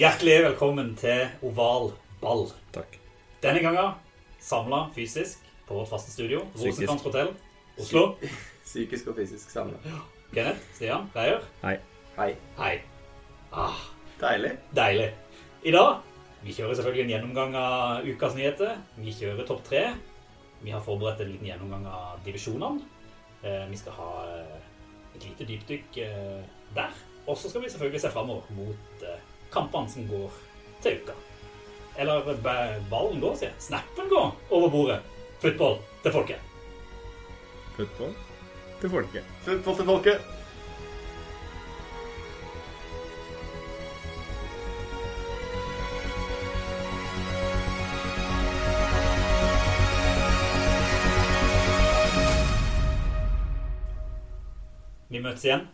Hjertelig velkommen til Oval ball. Takk. Denne gangen samla fysisk på vårt faste studio. Rosenkrantz hotell, Oslo. Psykisk og fysisk samla. Kenneth, Stian, Reier. Hei. Hei. Hei. Ah, Deilig. deilig. I dag vi kjører selvfølgelig en gjennomgang av ukas nyheter. Vi kjører topp tre. Vi har forberedt en liten gjennomgang av divisjonene. Eh, Vi skal ha eh, et lite dypdykk eh, der. Og så skal vi selvfølgelig se framover mot kampene som går til uka. Eller ballen går, sier jeg. Snappen går over bordet. Football til folket. Football til folket. Football til folket. Vi møtes igjen.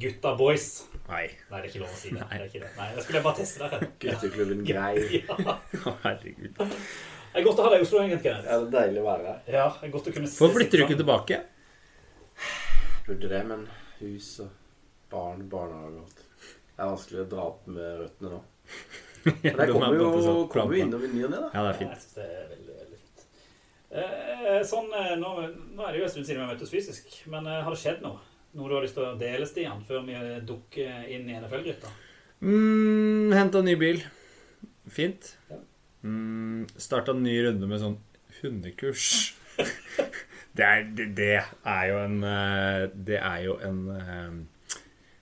Gutta boys. Nei. Nei, det er ikke lov å si det. Nei. det, er ikke det. Nei, jeg skulle bare teste dere. Gutteklubben Grei. Ja. Herregud. Det er godt å ha deg i Oslo, egentlig. Ja, det er deilig å være her. Ja, det er godt å kunne Hvorfor flytter du ikke tilbake? Burde det, men hus og barn, barnehage og alt. Det er vanskelig å dra opp med røttene nå. Men jeg er kommer jo, kommer jo innom i ny og ne, da. Ja, det er fint. Jeg synes det er veldig, veldig fint. Eh, sånn, eh, nå, nå er det jo en stund siden vi har møttes fysisk, men eh, har det skjedd noe? Noe du har lyst til å dele, Stian, før vi dukker inn i NFL-gryta? Mm, Henta ny bil. Fint. Ja. Mm, Starta en ny runde med sånn hundekurs. Det er, det, det er jo en eh, Det er jo en um,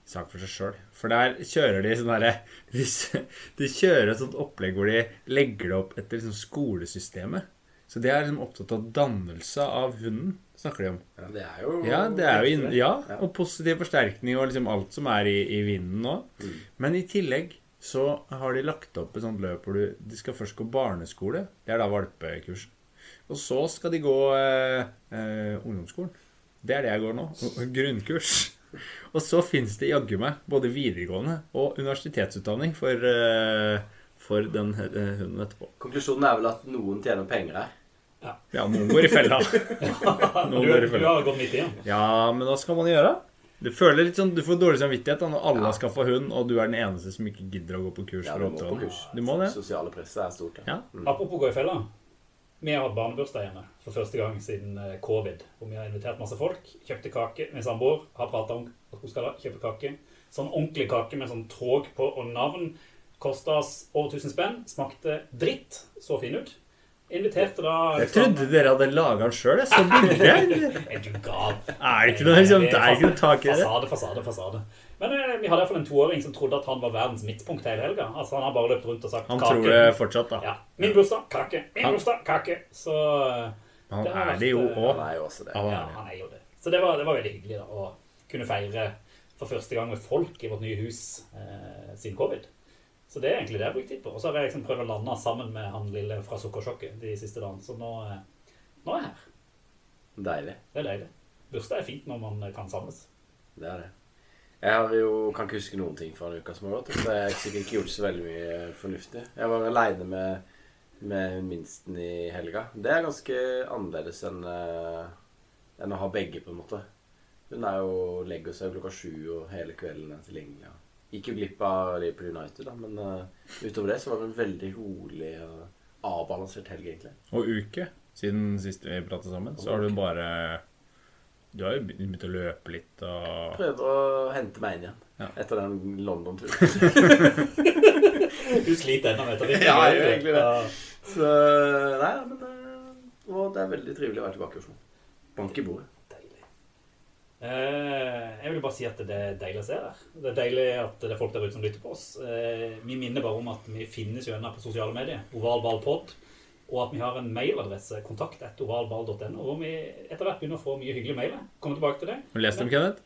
sak for seg sjøl. For der kjører de sånn derre de, de kjører et sånt opplegg hvor de legger det opp etter liksom skolesystemet. Så de er liksom opptatt av dannelse av hunden, snakker de om. Ja, det er jo Ja, det er jo ja, og positiv forsterkning og liksom alt som er i, i vinden nå. Mm. Men i tillegg så har de lagt opp et sånt løp hvor du de skal først gå barneskole. Det er da valpekurset. Og så skal de gå eh, eh, ungdomsskolen. Det er det jeg går nå. Grunnkurs. Og så fins det jaggu meg både videregående og universitetsutdanning for, eh, for den eh, hunden etterpå. Konklusjonen er vel at noen tjener penger her. Ja, noen går i fella. Du, går i du har gått midt igjen. Ja, men hva skal man gjøre? Du føler litt sånn, du får dårlig samvittighet da, når alle har skaffa hund, og du er den eneste som ikke gidder å gå på kurs. Ja, du må på kurs. Du må det. Sosiale presset er stort. Ja. Apropos gå i fella. Vi har hatt barnebursdag hjemme for første gang siden eh, covid. Og vi har invitert masse folk. Kjøpte kake. Min samboer har prata om at hun skal kjøpe kake. Sånn ordentlig kake med sånn tog på og navn. Kosta oss over 1000 spenn. Smakte dritt. Så fin ut. Inviterte da Jeg trodde dere hadde laga den sjøl. Jeg så bildet. Er du gal? Er det ikke noe, liksom, det er ikke noe tak i det? Fasade, fasade, fasade. Men eh, vi hadde iallfall en toåring som trodde at han var verdens midtpunkt hele helga. Altså, han har bare løpt rundt og sagt Han kake. tror det fortsatt, da. Ja. Min bursdag, kake. Min Han- bursdag, kake. Så eh, Han det er det jo eh, òg. Han er jo også det. Ja, han er jo det. Så det var, det var veldig hyggelig da, å kunne feire for første gang med folk i vårt nye hus eh, siden covid. Så det er egentlig det jeg har brukt tid på. Og så har jeg liksom prøvd å lande sammen med han lille fra Sukkersjokket de siste dagene. Så nå, eh, nå er jeg her. Deilig. Det er deilig. Bursdag er fint når man eh, kan samles. Det er det. Jeg har jo, kan ikke huske noen ting fra en uke som har gått. Så jeg har sikkert ikke gjort så veldig mye fornuftig. Jeg var aleine med, med minsten i helga. Det er ganske annerledes enn, eh, enn å ha begge, på en måte. Hun er jo, legger seg klokka sju, og hele kvelden er tilgjengelig. Ja. Gikk jo glipp av Liverpool United, da, men uh, utover det så var det en veldig rolig og avbalansert helg, egentlig. Og uke siden sist vi pratet sammen, så har du bare Du har jo begynt å løpe litt og Prøver å hente meg inn igjen Ja. etter den London-turen. Du sliter ennå med det? Ja, jeg gjør egentlig det. Så nei, men eh, Og det er veldig trivelig å være tilbake i Oslo. Bank i bordet. Eh, jeg vil bare si at det er deilig å se her. Det er deilig at det er folk der ute som lytter på oss. Eh, vi minner bare om at vi finnes jo ennå på sosiale medier. ovalballpod, og at vi har en mailadresse, kontakt.ovalball.no, hvor vi etter hvert begynner å få mye hyggelige mailer. Kommer tilbake til det. Har du lest dem, Kenneth?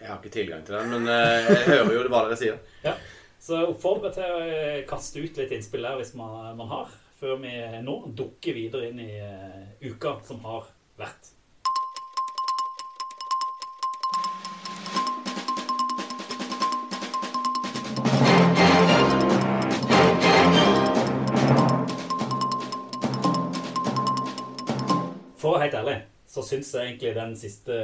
Jeg har ikke tilgang til den, men eh, jeg hører jo hva dere sier. Ja. Så oppfordrer jeg til å kaste ut litt innspill der hvis man, man har, før vi nå dukker videre inn i uka som har vært. For å være helt ærlig, så syns jeg egentlig den siste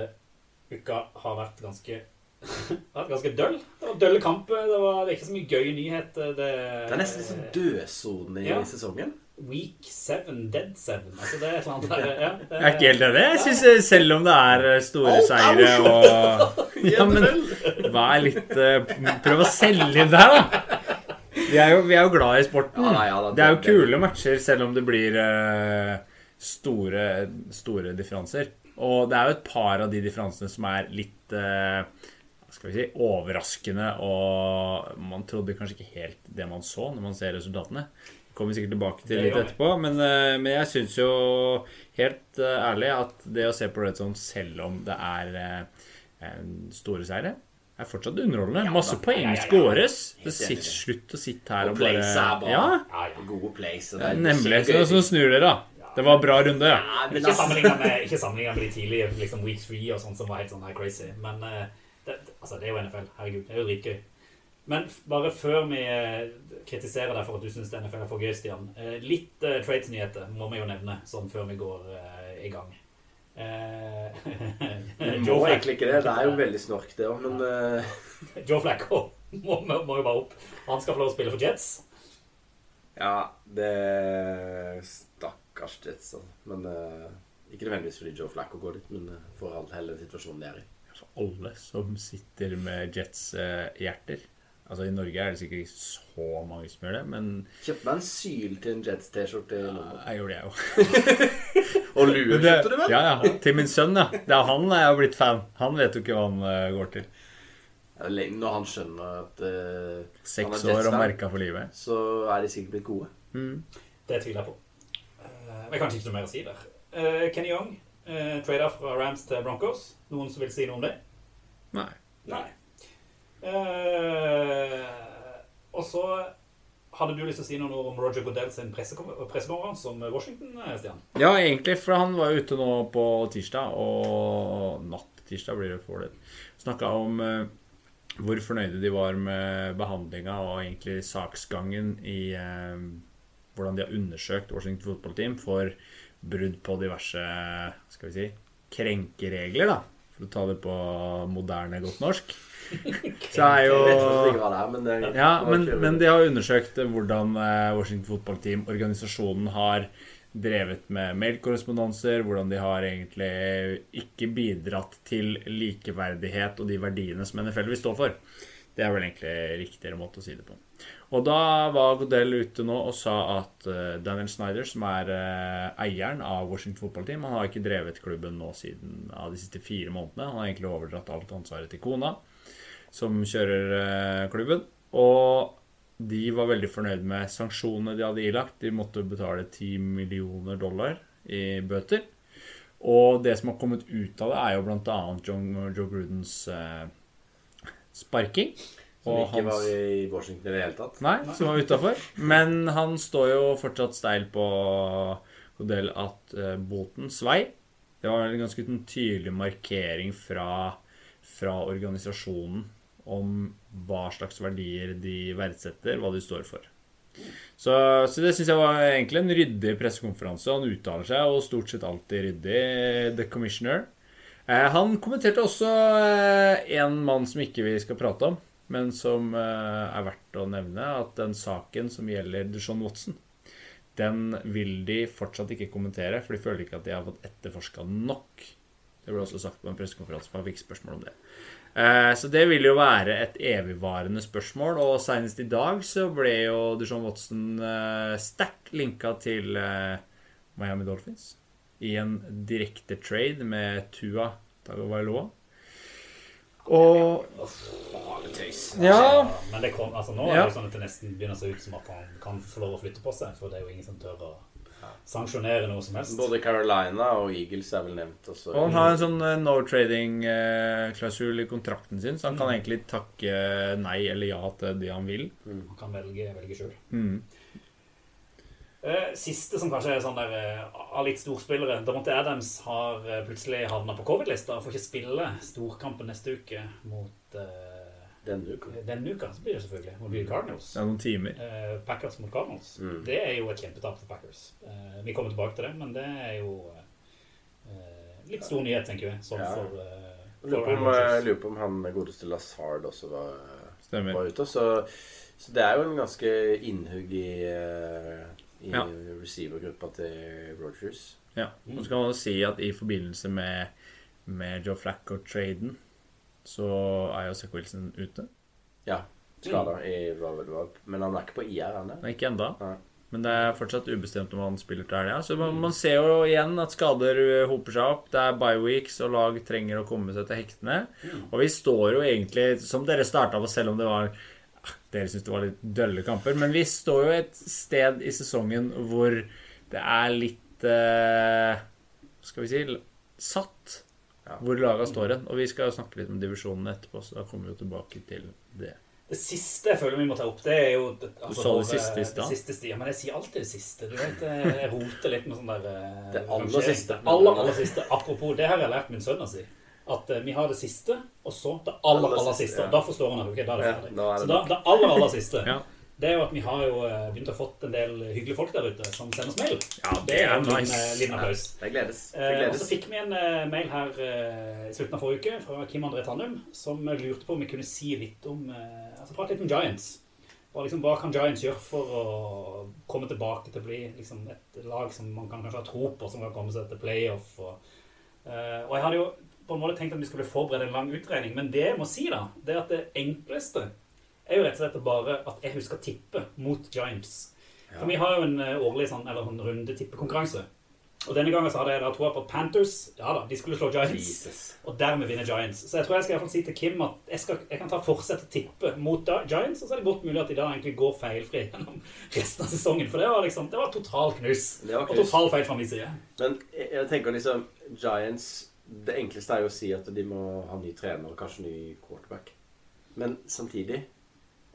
uka har vært ganske vært ganske døll. Det var dølle kamper. Det var det er ikke så mye gøy nyhet. Det, Det er nesten litt sånn dødsone i Ja. sesongen. Week 7, Dead 7. Altså det er et eller annet der. Ja, det, Jeg er ikke helt enig. Jeg synes Selv om det er eh, store er seire og Ja, men vær litt eh, Prøv å selge inn det her, da. Vi er jo, vi er jo glad i sporten. Ja, ja, da, det er jo kule matcher, selv om det blir eh, store, store differanser. Og det er jo et par av de differansene som er litt eh, skal vi si, overraskende, og man trodde kanskje ikke helt det man så når man ser resultatene. Kommer vi sikkert tilbake til litt etterpå, men, eh, men jeg syns jo helt eh, ærlig at det å se på Red Zone selv om det er store seire, er fortsatt underholdende. Masse poeng skåres. Det sitter slutt å sitte her Og og bare. Ja. Gode plays. det nemlig. Så, så snur dere, da. Det var bra runde. Ja. Ja, men Ikke sammenligna med, med de tidlige liksom week 3 og sånt som var helt sånn her crazy. Men eh, det, altså, det er jo NFL. Herregud, det er jo dritgøy. Men bare før vi eh, kritiserer deg for at du syns NFL er for gøy, Stian. eh, Litt uh, trades-nyheter må vi jo nevne sånn før vi går uh, i gang. Du Joe, må egentlig ikke det. Det er jo veldig snork, det òg, men uh... Joe Flacco må, må, må jo bare opp. Han skal få lov å spille for Jets. Ja, det Stakkars Jets, altså. Men uh, ikke nødvendigvis fordi Joe Flacco går dit, men uh, for all hele situasjonen de er i. For alle som sitter med Jets-hjerter. Altså I Norge er det sikkert ikke så mange som gjør det, men Kjøpte meg en syl til en Jets-T-skjorte i London. jeg gjorde det, jeg òg. Og lue kjøpte du vel? Ja, ja. Til min sønn, ja. Det er han jeg har blitt fan. Han vet jo ikke hva han eh, går til. Lenge- Når han skjønner at han Seks er år og merka for livet. så er de sikkert blitt gode. Det tviler jeg på. Eh, Men kanskje ikke noe mer å si der. Eh, Kenny Young, uh, trader fra Rams til Broncos. Noen som vil si noe om det? Nei. Nei. Og så hadde du lyst til å si noe om Roger Goodell sin pressekon- pressekonferanse om Washington, Stian? Ja, egentlig, for han var ute nå på tirsdag, og natt tirsdag blir det for det. Snakka om uh, hvor fornøyde de var med behandlinga og egentlig saksgangen i eh, hvordan de har undersøkt Washington Football Team for brudd på diverse skal vi si, krenkeregler, da. For å ta det på moderne godt norsk. Så er jo det ja, men, men de har undersøkt hvordan eh, Washington Football Team, organisasjonen, har drevet med mailkorrespondanser, hvordan de har egentlig ikke bidratt til likeverdighet og de verdiene som NFL vil stå for. Det er vel egentlig riktigere måte å si det på. Og da var Godell ute nå og sa at eh, Daniel Snyder, som er eh, eieren av Washington Football Team, han har ikke drevet klubben nå siden av de siste fire månedene. Han har egentlig overdratt alt ansvaret til kona som kjører eh, klubben. Og de var veldig fornøyd med sanksjonene de hadde ilagt. De måtte betale 10 millioner dollar i bøter. Og det som har kommet ut av det, er jo bl.a. Joe Grudens eh, sparking. Som ikke hans- var i Washington i det hele tatt. Nei, som var utafor. Men han står jo fortsatt steil på Godel at botens vei. Det var en ganske tydelig markering fra, fra organisasjonen om hva slags verdier de verdsetter, hva de står for. Så, så det syns jeg var egentlig en ryddig pressekonferanse. Han uttaler seg og stort sett alltid ryddig, The Commissioner. Eh, han kommenterte også eh, en mann som ikke vi skal prate om, men som eh, er verdt å nevne, at den saken som gjelder Deshaun Watson, den vil de fortsatt ikke kommentere, for de føler ikke at de har fått etterforska nok. Det ble også sagt på en pressekonferanse, for han fikk spørsmål om det. Så det vil jo være et evigvarende spørsmål, og senest i dag så ble jo Deshaun Watson sterkt linka til Miami Dolphins i en direkte trade med Tua Tagovailoa. Og Ja, Men det kom, altså nå er det jo sånn at det nesten begynner å se ut som at han kan få lov å flytte på seg, for det er jo ingen som tør å sanksjonere noe som helst. Både Carolina og Eagles er vel nevnt også. Og han har en sånn eh, no trading-klausul i kontrakten sin, så han kan egentlig takke nei eller ja til det han vil. Han kan velge, velge sjøl. Mm. Eh, Siste som kanskje er sånn der eh, av litt storspillere. Davante Adams har eh, plutselig havna på covid-lista og får ikke spille storkampen neste uke mot uh, Denne uka. Denne uka så blir det selvfølgelig mot mm. Cardinals. Er noen timer. Uh, Packers mot Cardinals. Mm. Det er jo et kjempetap for Packers. Uh, vi kommer tilbake til det, men det er jo eh, litt stor nyhet, tenker vi. Sånn Ja. for, Jeg Lurer på om, jeg lurer på om han godeste Lazard også var, var ute. Så, så det er jo en ganske innhugg i, i Ja. receivergruppa til Rogers. Ja. Og så kan man si at i forbindelse med, med Joe Flacco-traden, så er jo Zack Wilson ute. Ja. Skada i det. Men han er ikke på IR, han er? Ikke enda. Men det er fortsatt ubestemt om han spiller til helga. Så man, man ser jo igjen at skader uh, hoper seg opp. Det er bye weeks, og lag trenger å komme seg til hektene. Og vi står jo egentlig, som dere starta på, selv om det var Dere syns det var litt dølle kamper, men vi står jo et sted i sesongen hvor det er litt eh, Skal vi si satt Ja. hvor laga står hen. Og vi skal snakke litt om divisjonene etterpå, så da kommer vi jo tilbake til det. Det siste jeg føler vi må ta opp, det er jo altså, Du sa det siste i stad. Ja, men jeg sier alltid det siste. Du vet, jeg roter litt med sånn der eh, Det aller siste. Aller, aller siste. Apropos, det har jeg lært min sønn å si. At eh, vi har det siste, og så det aller, Aller siste, ja. Da forstår han at okay, da er det ferdig. Ja, er det så da, det aller, aller siste, Ja. det er jo at vi har jo eh, begynt å fått en del hyggelige folk der ute som sender oss mail. Ja, det er en liten, nice. eh, liten applaus. Det gledes. Det Eh, og så fikk vi en eh, mail her eh, i slutten av forrige uke fra Kim André Tannum, som lurte på om vi kunne si litt om eh, Altså prate litt om Giants. Og liksom, Hva kan Giants gjøre for å komme tilbake til å bli liksom, et lag som man kan kanskje ha tro på, som kan komme seg til playoff? Og, eh, og jeg hadde jo på en måte tenkt at vi skulle forberede en lang utregning, men det jeg må si, da, det er at det enkleste er jo rett og slett bare at jeg husker å tippe mot Giants. For vi har jo en eh, årlig sånn, eller en rundetippekonkurranse. Og denne gangen så hadde jeg da troa på Panthers ja da, de skulle slå Giants. Jesus. Og dermed vinne Giants. Så jeg tror jeg skal i hvert fall si til Kim at jeg, skal, jeg kan ta fortsett å tippe mot da, Giants, og så er det godt mulig at de da egentlig går feilfri gjennom resten av sesongen. For det var liksom, det var total knus. Det var Og knus. total feil fra min side. Men jeg jeg tenker liksom Giants Det enkleste er jo å si at de må ha ny trener og kanskje ny quarterback. Men samtidig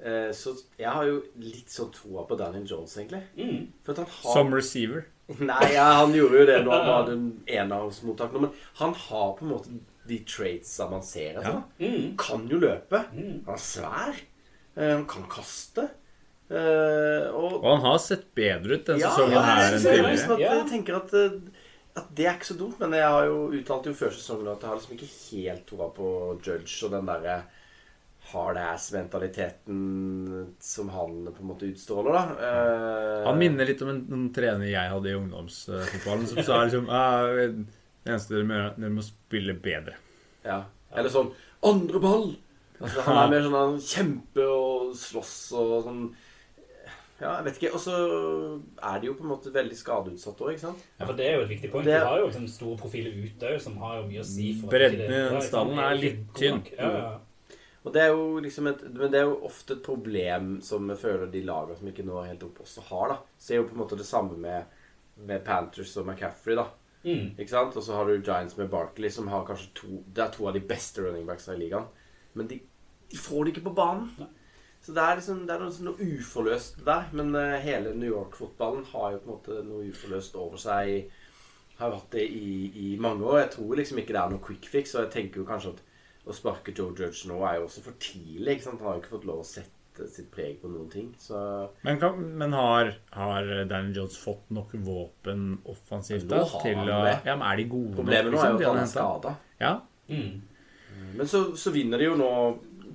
eh, Så jeg har jo litt sånn troa på Daniel Jones, egentlig. Mm. For at han har Som receiver. Nei, ja, han gjorde jo det når han var den enavnsmottak nå, men han har på en måte de traitsa man ser etter. Ja. Mm. Kan jo løpe. Han er svær. Eh, Han kan kaste. Eh, Og Og han har sett bedre ut den ja, sesongen ja, her jeg, enn tidligere. liksom at Ja. jeg tenker at, eh, at det er ikke så dumt. Men jeg har jo uttalt jo før sesongen at jeg har liksom ikke helt troa på Judge og den derre hard ass-mentaliteten som han på en måte utstråler, da. Eh, Han minner litt om en, en trener jeg hadde i ungdomsfotballen, som sa liksom ah, Det eneste dere må gjøre, dere må spille bedre. Ja. Eller sånn Andre ball! Altså, han er mer sånn han kjemper og slåss og sånn Ja, jeg vet ikke. Og så er de jo på en måte veldig skadeutsatt òg, ikke sant? Ja, for det er jo et viktig poeng. Det- Du har jo liksom store profiler ute òg, som har jo mye å si. for Bredden i den stallen er litt tynn. Ja, ja. Og det er jo liksom et, Men det er jo ofte et problem som jeg føler de lagene som ikke når helt opp, også har. da Så er jo på en måte det samme med, med Panthers og McCaffrey. da Mm. Ikke sant? Og så har du Giants med Barkley, som har kanskje to Det er to av de beste running backs i ligaen. Men de, de får det ikke på banen. Så det er liksom Det er noe, noe uforløst der. Men eh, hele New York-fotballen har jo på en måte noe uforløst over seg. Har jo hatt det i, i mange år. Jeg tror liksom ikke det er noe quick fix. Og jeg tenker jo kanskje at å sparke Joe Judge nå er jo også for tidlig. ikke sant? Han har jo ikke fått lov å sette sitt preg på noen ting. Så Men, kan, men har, har Daniel Jones fått nok våpen offensivt da, Nå har til han å det. Ja, men er de gode problemet nå er jo at han er skada. Ja. Mm. Men så, så vinner de jo nå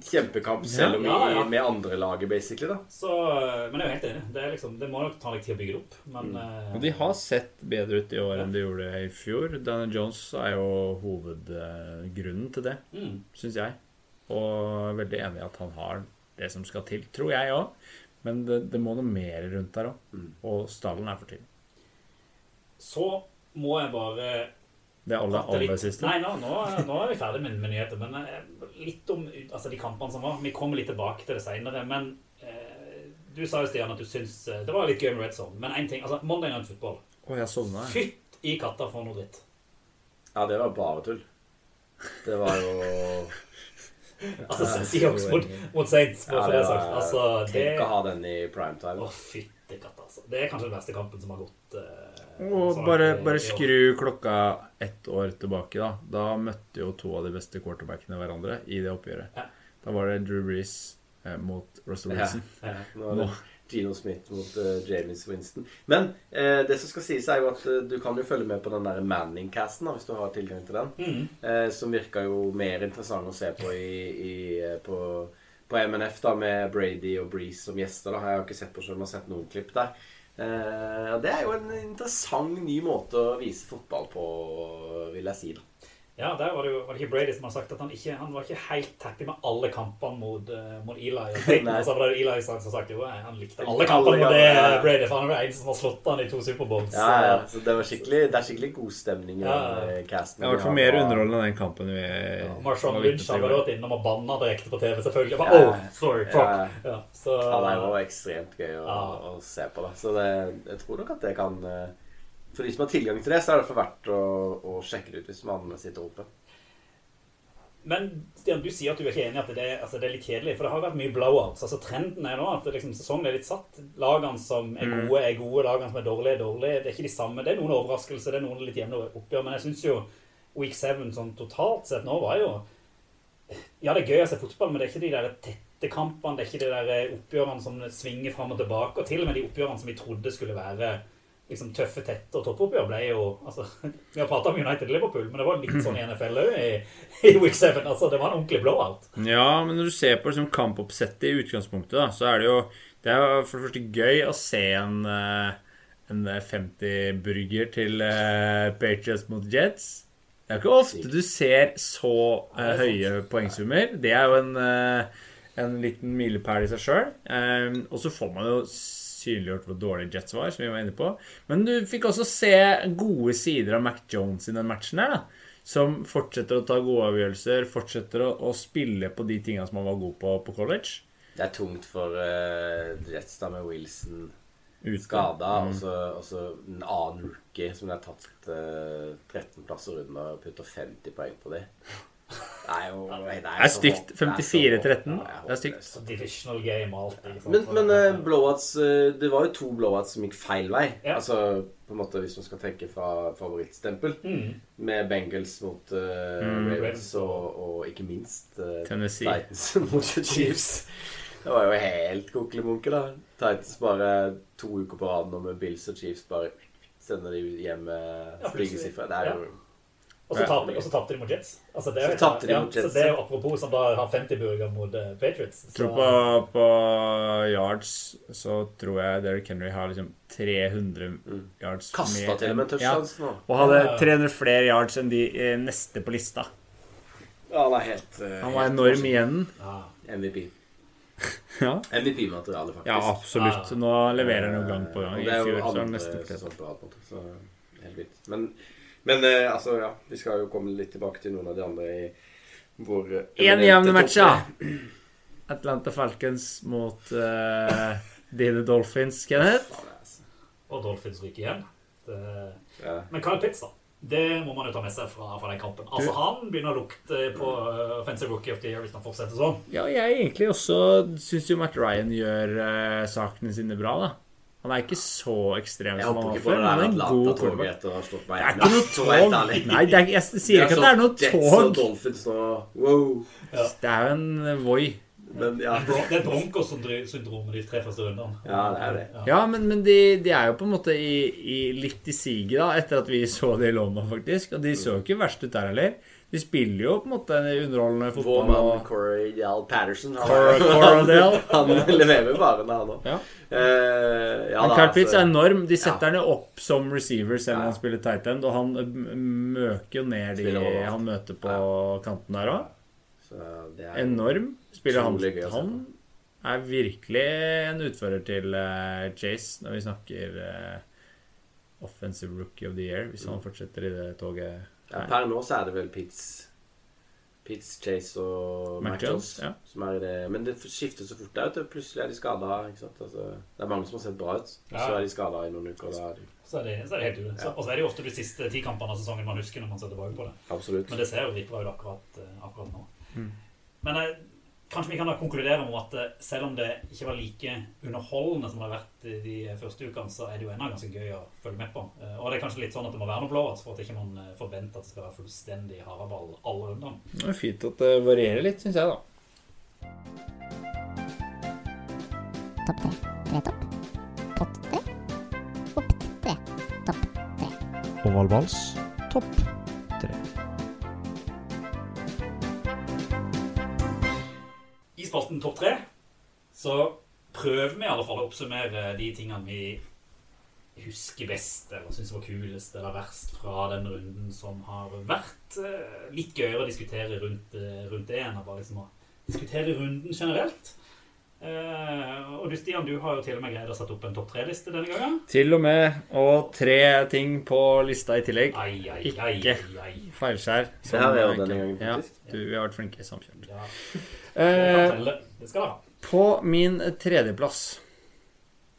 kjempekamp, selv om Ja, ja. med andre laget, basically. da Så, men jeg er jo helt enig. Det, er liksom, det må nok ta litt tid å bygge det opp. Men mm. Og de har sett bedre ut i år enn de gjorde i fjor. Daniel Jones er jo hovedgrunnen til det, mm. syns jeg. Og jeg er veldig enig i at han har det som skal til, tror jeg òg. Men det, det må noe mer rundt der òg. Mm. Og stallen er for tynn. Så må jeg bare Det aller, prate litt aller siste. Nei, nå, nå, nå er vi ferdig med, med nyheter. Men eh, litt om altså, de kampene som var. Vi kommer litt tilbake til det seinere. Men eh, du sa jo, Stian, at du syns eh, det var litt gøy med Red Zone. Men én ting altså, Monday Night Football Å, jeg sovna, jeg. Fytt i katta for noe dritt. Ja, det var bare tull. Det var jo Altså, Seahawks mot, mot Saints, bare for det det sagt. var, Altså, det Tenk å ha den i primetime. Å, fytti katta, altså. Det er kanskje den beste kampen som har gått. eh, Og bare, bare skru klokka ett år tilbake, da. Da møtte jo to av de beste quarterbackene hverandre i det oppgjøret. Ja. Da var det Drew Brees eh, mot Russell Wilson. Ja. Nå er det Gino Smith mot uh, James Winston. Men eh, det som skal sies, er jo at uh, du kan jo følge med på den der Manning-casten, hvis du har tilgang til den. Mm. Eh, som virka jo mer interessant å se på i, i, eh, på, på MNF, da, med Brady og Breeze som gjester. da. Jeg har ikke sett på selv, men har sett noen klipp der. Eh, det er jo en interessant ny måte å vise fotball på, vil jeg si. da. Ja, der var det jo var det ikke Brady som har sagt at han ikke han var ikke helt happy med alle kampene mot, eh, mot Eli. Og så var det Eli som har sagt jo, eh, han likte Alle kampene mot det ja, ja. Brady, for han er den en som har slått han i to Superbowls. Ja, ja, så det, var skikkelig, det er skikkelig god stemning i Ja. eh, casten. Det var i hvert fall mer har- underholdende enn den kampen vi Marshawn var Lynch har vært innom og banna direkte på TV, selvfølgelig. Jeg Ja. Bare, oh, sorry, fuck. Ja, så, Ja, det var ekstremt gøy å, Ja. å se på. Da. Så det, jeg tror nok at det kan eh, For de som har tilgang til det, så er det for verdt å, å sjekke det ut hvis man sitter oppe. Men Stian, du sier at du er ikke enig i at det, altså, det er litt kjedelig. For det har vært mye blowouts. Altså Trenden er nå at liksom, sesongen er litt satt. Lagene som er gode, er gode. Lagene som er dårlige, er dårlige. Det er ikke de samme. Det er noen overraskelser, det er noen litt jevne oppgjør. Men jeg syns jo Week 7 sånn totalt sett nå var jo Ja, det er gøy å se fotball, men det er ikke de der tette kampene. Det er ikke de der oppgjørene som svinger fram og tilbake. Og til og med de oppgjørene som vi trodde skulle være liksom tøffe, tette og toppoppgjør ble jo altså, Vi har prata om United Liverpool, men det var litt sånn i NFL òg i, i Week 7. Altså, det var en ordentlig blowout. Ja, men når du ser på liksom, kampoppsettet i utgangspunktet, da, så er det jo Det er for det første gøy å se en, eh, en 50-burger til eh, Patriots mot Jets. Det er ikke ofte du ser så uh, høye poengsummer. Det er jo en, uh, en liten milepæl i seg sjøl. og så får man jo synliggjort hvor dårlig Jets var, som vi var inne på. Men du fikk også se gode sider av Mac Jones i den matchen her, da. Som fortsetter å ta gode avgjørelser, fortsetter å, å spille på de tinga som han var god på på college. Det er tungt for uh, Jets da med Wilson skada, så og så en annen rookie som de har tatt uh, 13 plasser under og putter 50 poeng på det. Det er jo det er, stygt. håp- det er så 54-13. Det er stygt. Divisional game og alt. Men, men eh, blowouts eh, Det var jo to blowouts som gikk feil vei. Ja. Altså på en måte Hvis man skal tenke fra favorittstempel. Mm. Med Bengals mot eh, Mm. Ravens og, og ikke minst uh, Tennessee. Titans mot Chiefs. Det var jo helt kokelebunke, da. Titans bare to uker på rad nå med Bills og Chiefs bare sender de hjem med Ja, stygge sifre. Det er jo tapte og så tapte de mot Jets. Altså, det er, jo Så de ja, mot Jets, Så det er jo apropos som da har 50-burger mot eh, Patriots. Så, tror på, på yards så tror jeg Derrick Henry har liksom 300 yards Kasta mer til og med touchdowns nå. Og hadde 300 flere yards enn de eh, neste på lista. Ja, han er helt uh, Han var helt enorm igjen. ja. MVP. Ja, MVP-materiale, faktisk. ja absolutt. Nå leverer han jo gang på gang. I det er jo fjor så er han måte, så helt vilt. Men, men eh, altså, ja. Vi skal jo komme litt tilbake til noen av de andre i vår Én eminente jevn match, ja. Atlanta Falcons mot uh, Dine Dolphins, Kenneth. Altså. Og Dolphins ryker igjen. Det, Ja. men Kyle Pitts, da. Det må man jo ta med seg fra, fra den kampen. Altså, Du- Han begynner å lukte på uh, Offensive Rookie of the Year hvis han fortsetter sånn. Ja, jeg egentlig også syns jo Matt Ryan gjør uh, sakene sine bra, da. Han er ikke så ekstrem som han var før, men en god quarterback. meg Det er ikke noe tog. Nei, det er, jeg sier ikke at det er noe tog. Det er jo en Voi. Men ja. Det er Broncos-syndromet de tre første rundene. Ja, det er det. Ja, men, men de, de er jo på en måte i, i, litt i siget, da, etter at vi så det i London, faktisk. Og de så jo ikke verst ut der heller. De spiller jo på en måte en underholdende Vår fotball. mann Og... Corey Dal Patterson han, Cor- Coradale. han leverer bare varene, han òg. Ja. Uh, ja, Pitts altså- er enorm. De Ja. setter han opp som receiver selv om Ja. han spiller tight end, og han møker jo ned de han møter på kanten der òg. Enorm. Spiller han gøy Han er virkelig en utfører til uh, Chase når vi snakker uh, offensive rookie of the year, hvis han fortsetter i det toget. Ja. Per nå så er det vel Pitts Pitts, Chase og Mac Jones, ja. Som er i det. Men det skifter så fort der. vet du. Plutselig er de skada. Altså, det er mange som har sett bra ut, og så er de skada i noen uker. og Da er de Så er det, så er det helt ute. Så- Og så er det jo ofte de siste ti kampene av sesongen man husker når man ser tilbake på det. Absolutt. Men det ser jo dritbra ut akkurat, eh, akkurat nå. Mm. Men eh, kanskje vi kan da konkludere med at eh, selv om det ikke var like underholdende som det har vært de første ukene, så er det jo ennå ganske gøy å følge med på. Eh, Og det er kanskje litt sånn at det må være noe blowouts for at ikke man eh, forventer at det skal være fullstendig haraball alle rundene. Det er fint at det varierer litt, syns jeg, da. Topp tre. Tre topp. Pott tre. Opp tre. Topp tre. Ovalvals topp spalten Topp tre så prøver vi i alle fall å oppsummere de tingene vi husker best, eller syns var kulest eller verst fra den runden som har vært. Eh, Litt gøyere å diskutere rundt, eh, rundt det enn å bare liksom å diskutere runden generelt. Eh, og du Stian, du har jo til og med greid å sette opp en topp tre-liste denne gangen. Til og med. Og tre ting på lista i tillegg. Ai, ai, ai, Ikke. ai, ai. Feilskjær. Det har er jo denne gangen, Ja, du, vi har vært flinke i samkjørt. Ja, Eh, ha. på min tredjeplass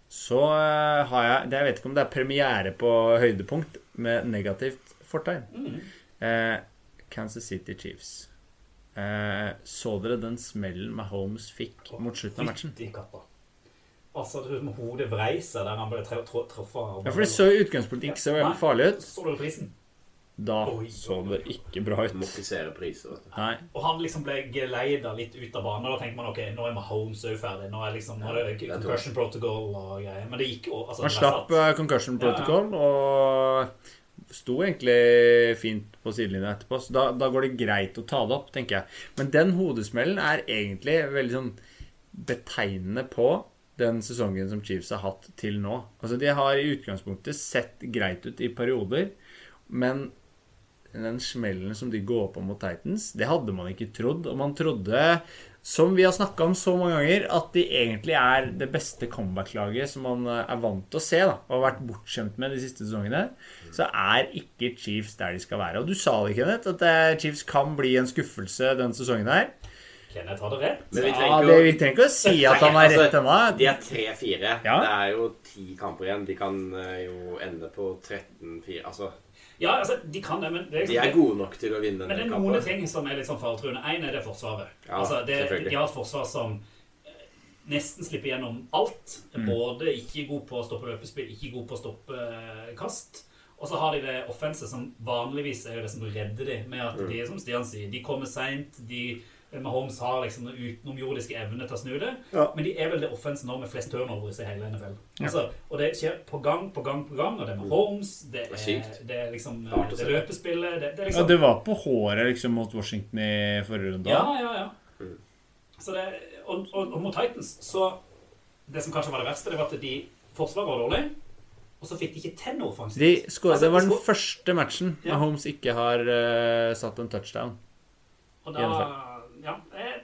så eh, har jeg det- Jeg vet ikke om det er premiere på høydepunkt med negativt fortegn. Mm. Uh, Kansas City Chiefs. Eh, så dere den smellen Mahomes fikk mot slutten av matchen? Altså, det med hodet vrei seg der han ble truffet. Ja, for det så i utgangspunktet ikke så Nei. farlig ut. Så du prisen? Da Oi, så det ikke bra ut. Priser. Nei. Og han liksom ble geleida litt ut av banen. Da tenker man ok, nå er Mahomes òg ferdig. Nå er liksom, nå er det concussion protocol og greier. Men det gikk jo altså, Han slapp eh, concussion Ja, ja. protocol og sto egentlig fint på sidelinja etterpå. Så da, da går det greit å ta det opp, tenker jeg. Men den hodesmellen er egentlig veldig sånn betegnende på den sesongen som Chiefs har hatt til nå. Altså, de har i utgangspunktet sett greit ut i perioder, men den smellen som de går på mot Titans, det hadde man ikke trodd. Og man trodde, som vi har snakka om så mange ganger, at de egentlig er det beste comeback-laget som man er vant til å se, da, og har vært bortskjemt med de siste sesongene. Så er ikke Chiefs der de skal være. Og du sa det, Kenneth, at eh, Chiefs kan bli en skuffelse denne sesongen her. Kenneth hadde rett. Men vi Ja, det, Vi trenger ikke å si at han har Altså, rett ennå. De er 3-4. Ja. Det er jo ti kamper igjen. De kan eh, jo ende på 13-4. Altså, Ja, altså, de kan det, men det er, de liksom, er gode nok til å vinne Men det er noen kampen. ting som er litt sånn faretruende. Én er det forsvaret. Ja, altså, det, de har et forsvar som eh, nesten slipper gjennom alt. Både ikke god på å stoppe løpespill, ikke god på å stoppe kast. Og så har de det offenset som vanligvis er jo det som redder dem, med at de, som Stian sier, de kommer seint. De Mahomes har liksom utenomjordiske evne til å snu det. Ja. Men de er vel det offenset nå med flest turnovers i hele NFL. Altså, og det skjer på gang på gang på gang. Og det er Mahomes, det Det er er, det er liksom det er løpespillet det, det er Ja, liksom, det var på håret liksom mot Washington i forrige runde. ja, ja, ja. Så det, og, og, og mot Titans så Det som kanskje var det verste, det var at de forsvaret var dårlig, og så fikk de ikke til noe offensivt. De skår, Altså, det var de den første matchen Ja. Mahomes ikke har uh, satt en touchdown. Og da Ja, jeg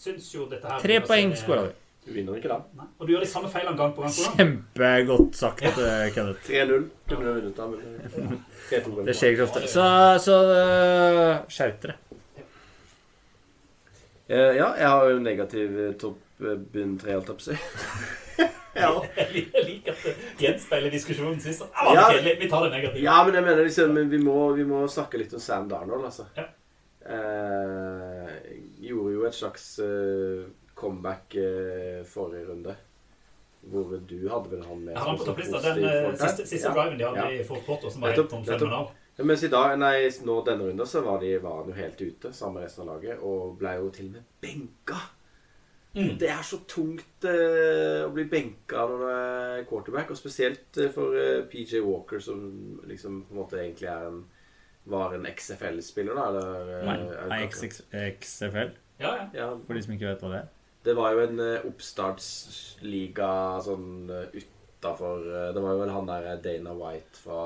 syns jo dette her Tre poeng skåra vi. Du vinner ikke da. Nei. Og du gjør de samme feilene gang på gang på gang. Kjempegodt sagt, ja. Kenneth. 3-0 kunne du vunnet da, men eh, 3-2 Det skjer ikke ofte. Så, så uh, skjerp dere. Eh, Ja, jeg har jo negativ eh, topp eh, bunn tre, holdt jeg på å si. ja. Jeg liker at det gjenspeiler diskusjonen sist. Ja. kjedelig. Vi tar det negativt. ja, men jeg mener liksom vi må, vi må snakke litt om Sam Darnold, altså. Ja. Eh, gjorde jo et slags eh, comeback eh, forrige runde. Hvor du hadde vel han med Ja, han på topplista. Den eh, siste, siste Ja. driven de hadde Ja. i Fort Potter, som var helt fenomenal. Ja, mens i dag, nei, nå denne runden så var, de, var han jo helt ute sammen med resten av laget, og ble jo til og med benka. Mm. Det er så tungt eh, å bli benka når du er quarterback, og spesielt eh, for eh, PJ Walker, som liksom på en måte egentlig er en var en XFL-spiller, da? Eller, eh, Nei, er nei, XX XFL, Ja, ja. For de som ikke vet hva det er. det var jo en eh, oppstartsliga sånn uh, utafor Det var jo vel han der Dana White fra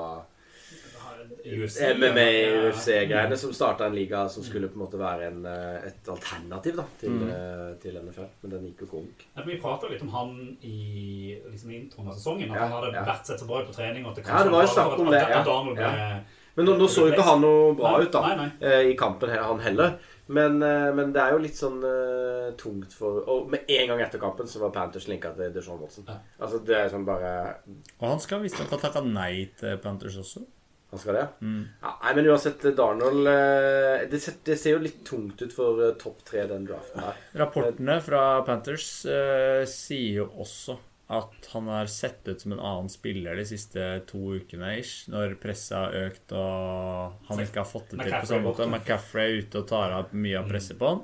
UFC, MMA, ja. UFC-greiene som starta en liga som skulle på en måte være en, eh, et alternativ da, til, Mm. eh, til NFL. Men den gikk jo konk. Vi prata litt om han i liksom, introen av sesongen. At Ja, han hadde ja. vært sett så bra ut på trening. Og at det Ja, det var jo snakk om det, ja. Ble, Ja. Men nå, nå så jo ikke han noe bra Nei, ut da nei, nei. eh, i kampen, han heller. Men, men det er jo litt sånn uh, tungt for Og med en gang etter kampen så var Panthers linka til Deshaun Watson. Ja. Altså det er sånn bare Og han skal visstnok ha takka nei til Panthers også. Han skal det, Mm. ja nei, men uansett, Darnold eh, det, ser- det ser jo litt tungt ut for eh, topp tre, den draften her. Rapportene fra Panthers eh, sier jo også at han har sett ut som en annen spiller de siste to ukene ish, når presset har økt og han ikke har fått det til på samme måte. McCaffrey er ute og tar av mye av presset på han.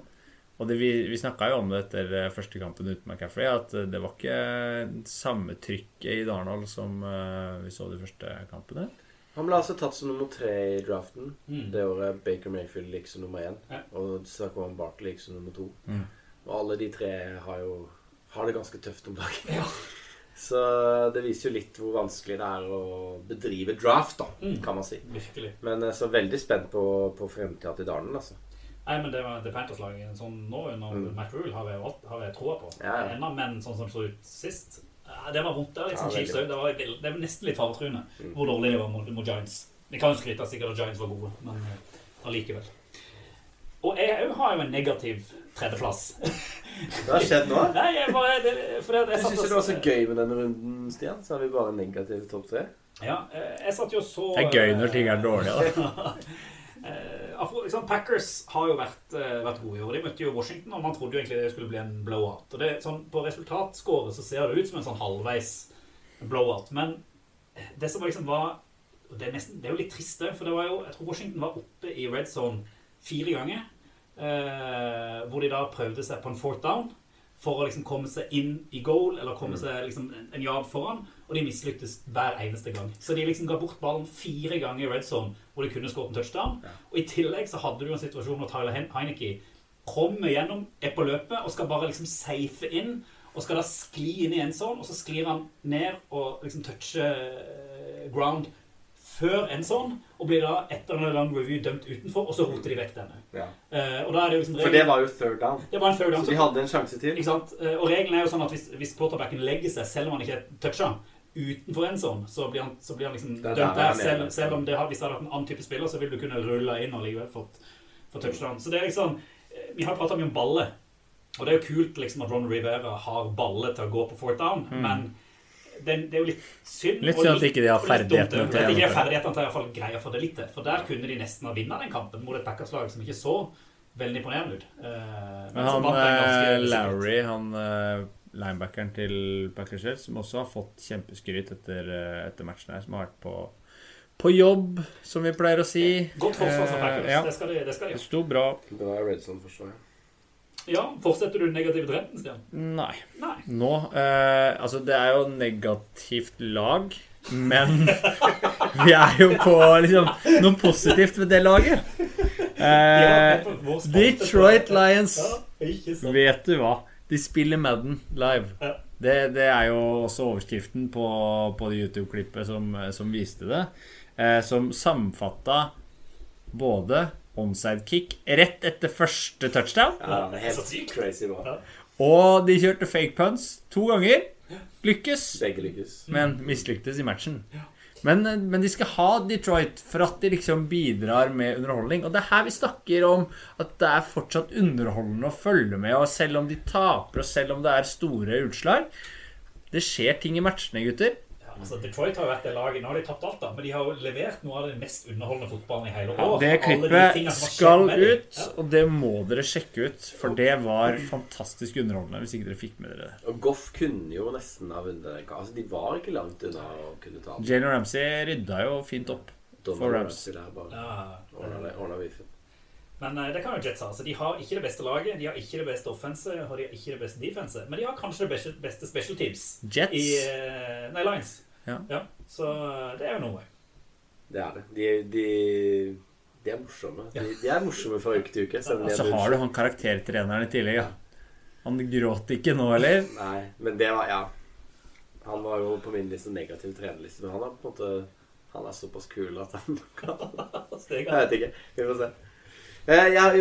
Og det, vi, vi snakka jo om det etter eh, første kampen uten McCaffrey, at eh, det var ikke samme trykket i Darnold som eh, vi så de første kampene. Han ble altså tatt som nummer tre i draften. Mm. Det året Baker Mayfield gikk som nummer én. Ja. Og Saquon Barkley gikk som nummer to. Mm. Og alle de tre har jo har det ganske tøft om dagen. Ja. Så det viser jo litt hvor vanskelig det er å bedrive draft, da, Mm. kan man si. Virkelig. Men eh, så veldig spent på, på fremtida til Dalen, altså. Nei, men det var The Panthers-laget sånn nå under Mm. Matt Rule har jeg, har jeg troa på. Ja, ja. Enda men sånn som det så ut sist. Ja, Det var vondt. Det var litt Ja, sånn Chiefs òg. Det, var det var nesten litt faretruende Mm. hvor dårlig de var mot, mot Giants. Vi kan jo skryte sikkert at Giants var gode, men eh, allikevel. Og jeg òg har jo en negativ tredjeplass. Hva har skjedd nå? Nei, jeg bare det, fordi at jeg Jeg satt syns og- det var så gøy med denne runden, Stian. Så har vi bare negativ topp tre. Ja, eh, jeg satt jo og så Det er gøy når ting er dårlige, da. Eh, liksom, Packers har jo vært, eh, vært gode i år. De møtte jo Washington, og man trodde jo egentlig det skulle bli en blowout. Og det, sånn, På resultatskåret så ser det ut som en sånn halvveis blowout. Men det som liksom var det er, nesten, det er jo litt trist, det. For det var jo, jeg tror Washington var oppe i red zone fire ganger. Eh, hvor de da prøvde seg på en fourth down for å liksom komme seg inn i goal, eller komme seg liksom en, en yard foran. Og de mislyktes hver eneste gang. Så de liksom ga bort ballen fire ganger i red zone hvor de kunne skåret en touchdown. Og i tillegg så hadde du en situasjon hvor Tyler Heineke kommer gjennom, er på løpet og skal bare liksom safe inn. Og skal da skli inn i en sånn, og så sklir han ned og liksom toucher eh, ground før en sånn, og blir da etter en lang review dømt utenfor, og så roter de vekk denne. Ja. Uh, det liksom For det var jo third down. det var en third down. Så de hadde en sjanse til. Ikke sant? Uh, Og regelen er jo sånn at hvis, hvis legger seg selv om han ikke toucher, utenfor en sånn, så blir han, så blir han liksom dømt der han er Selv, selv om det har, hvis det hadde vært en annen type spiller, så vil du kunne rulle inn og likevel fått fått touchdown. Så det er liksom eh, Vi har prata mye om balle, Og det er jo kult liksom at Ron Rivera har balle til å gå på fourth down, men det, det er jo litt synd. Mm. Litt synd at ikke de har ferdighetene til å de ikke ferdighetene til å i hvert greie å få det litt til. For der kunne de nesten ha vunnet den kampen mot et Packers-lag som ikke så veldig imponerende ut. Men, Men som han ganske eh. Lowry, han eh, linebackeren til Packers, som også har fått kjempeskryt etter, eh, etter matchen her, som har vært på, på jobb, som vi pleier å si. Godt forsvar fra Eh, Packers. ja. Det skal de, det skal de Det sto bra. Bra Redson-forsvar. Ja, fortsetter du den negative trenden, Stian? Nei. Nei. Nå eh, Altså, det er jo negativt lag, men vi er jo på liksom noe positivt ved det laget. Eh, Detroit Lions. Vet du hva? De spiller Madden live. Ja. Det, det er jo også overskriften på, på det YouTube-klippet som, som viste det. Eh, som sammenfatta både onside kick rett etter første touchdown, Ja, det er helt sykt. crazy bra. Ja. og de kjørte fake punts to ganger. Lykkes, Begge lykkes. men mislyktes i matchen. Men, men de skal ha Detroit for at de liksom bidrar med underholdning. Og det er her vi snakker om at det er fortsatt underholdende å følge med. Og selv om de taper, og selv om det er store utslag Det skjer ting i matchene, gutter. Altså Detroit har jo vært det laget Nå har de tapt alt, da, men de har jo levert noe av den mest underholdende fotballen i hele Ja, det klippet de skal ut, Ja. og det må dere sjekke ut. For det var fantastisk underholdende hvis ikke dere fikk med dere det. Og Goff kunne jo nesten ha vunnet den. Altså, de var ikke langt unna å kunne ta den. Jalen Ramsey rydda jo fint opp. for Rams. Ramsey der bare ordna biffen. Men eh, det kan jo Jets ha. Så de har ikke det beste laget, de har ikke det beste offense, og de har ikke det beste defense. Men de har kanskje det beste, beste special teams Jets. i eh, Nei, Lions. Ja. Så eh, det er jo noe. Det er det. De, de, de er morsomme. De, de er morsomme fra uke til uke. Så om Og de er så har du han karaktertreneren i tillegg. Ja. Han gråt ikke nå, eller? Nei, men det var Ja. Han var jo på min liste negativ trenerliste, men han er på en måte Han er såpass kul at han kan Jeg vet ikke. Vi får se. Eh, Jeg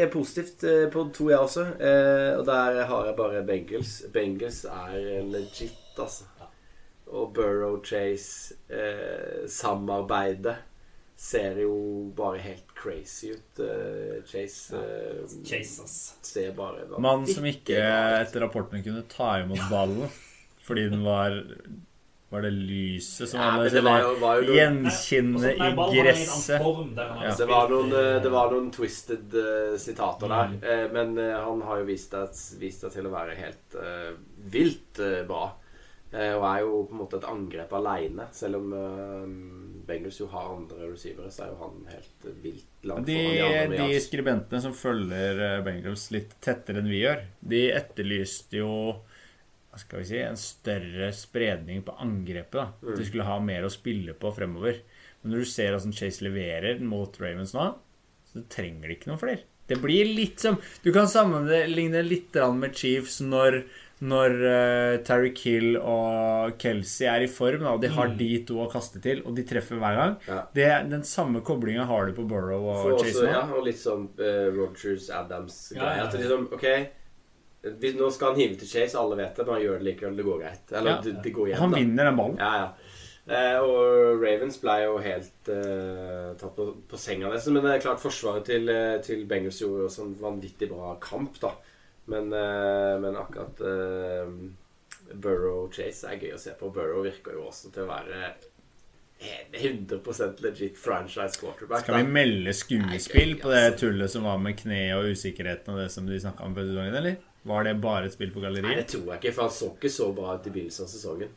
er positivt eh, på to, jeg også. Eh, Og der har jeg bare Bengals. Bengals er legit, altså. Og Burrow Chase, eh, samarbeidet ser jo bare helt crazy ut. Chase Chase, ass. ser bare Mann som ikke etter rapportene kunne ta imot ballen fordi den var Var det lyset som Ja, var men det var jo, var jo noen, Gjenkjenne i gresset. Ja, det, var noen, eh, det var noen twisted uh, sitater der. Mm. eh, men uh, han har jo vist seg, til å være helt uh, vilt bra. Eh, og er jo på en måte et angrep aleine. Selv om uh, Bengals jo har andre receivere, så er jo han helt vilt langt De, foran de andre. de skribentene som følger Bengals litt tettere enn vi gjør, de etterlyste jo skal vi si, en større spredning på angrepet. da At de skulle ha mer å spille på fremover. Men når du ser hvordan Chase leverer mot Ravens nå, så trenger de ikke noen flere. Det blir litt som Du kan sammenligne litt med Chiefs når når uh, Terry Kill og Kelsey er i form, da, og de har de to å kaste til, og de treffer hver gang Ja. det, Den samme koblinga har du på Burrow og Chase også, nå. ja, og litt sånn uh, Rogers Adams-greie. Ja, ja. At liksom, ok Nå skal han hive til Chase, alle vet det, men han gjør det likevel. Det går greit. Eller Ja. det, går igjen, Han da. vinner den ballen. Ja, ja. Eh, og Ravens ble jo helt eh, tatt på, på senga nesten. Men det er klart forsvaret til, eh, til Bengals gjorde også en vanvittig bra kamp, da. Men, eh, men akkurat eh, Burrow Chase er gøy å se på. Burrow virker jo også til å være 100% legit franchise quarterback. Skal vi da. melde skuespill Nei, gøy, på det altså. tullet som var med kne og usikkerheten og det som de snakka om før sesongen, eller? Var det bare et spill på galleriet? Nei, det tror jeg ikke, for han så ikke så bra ut i begynnelsen av sesongen.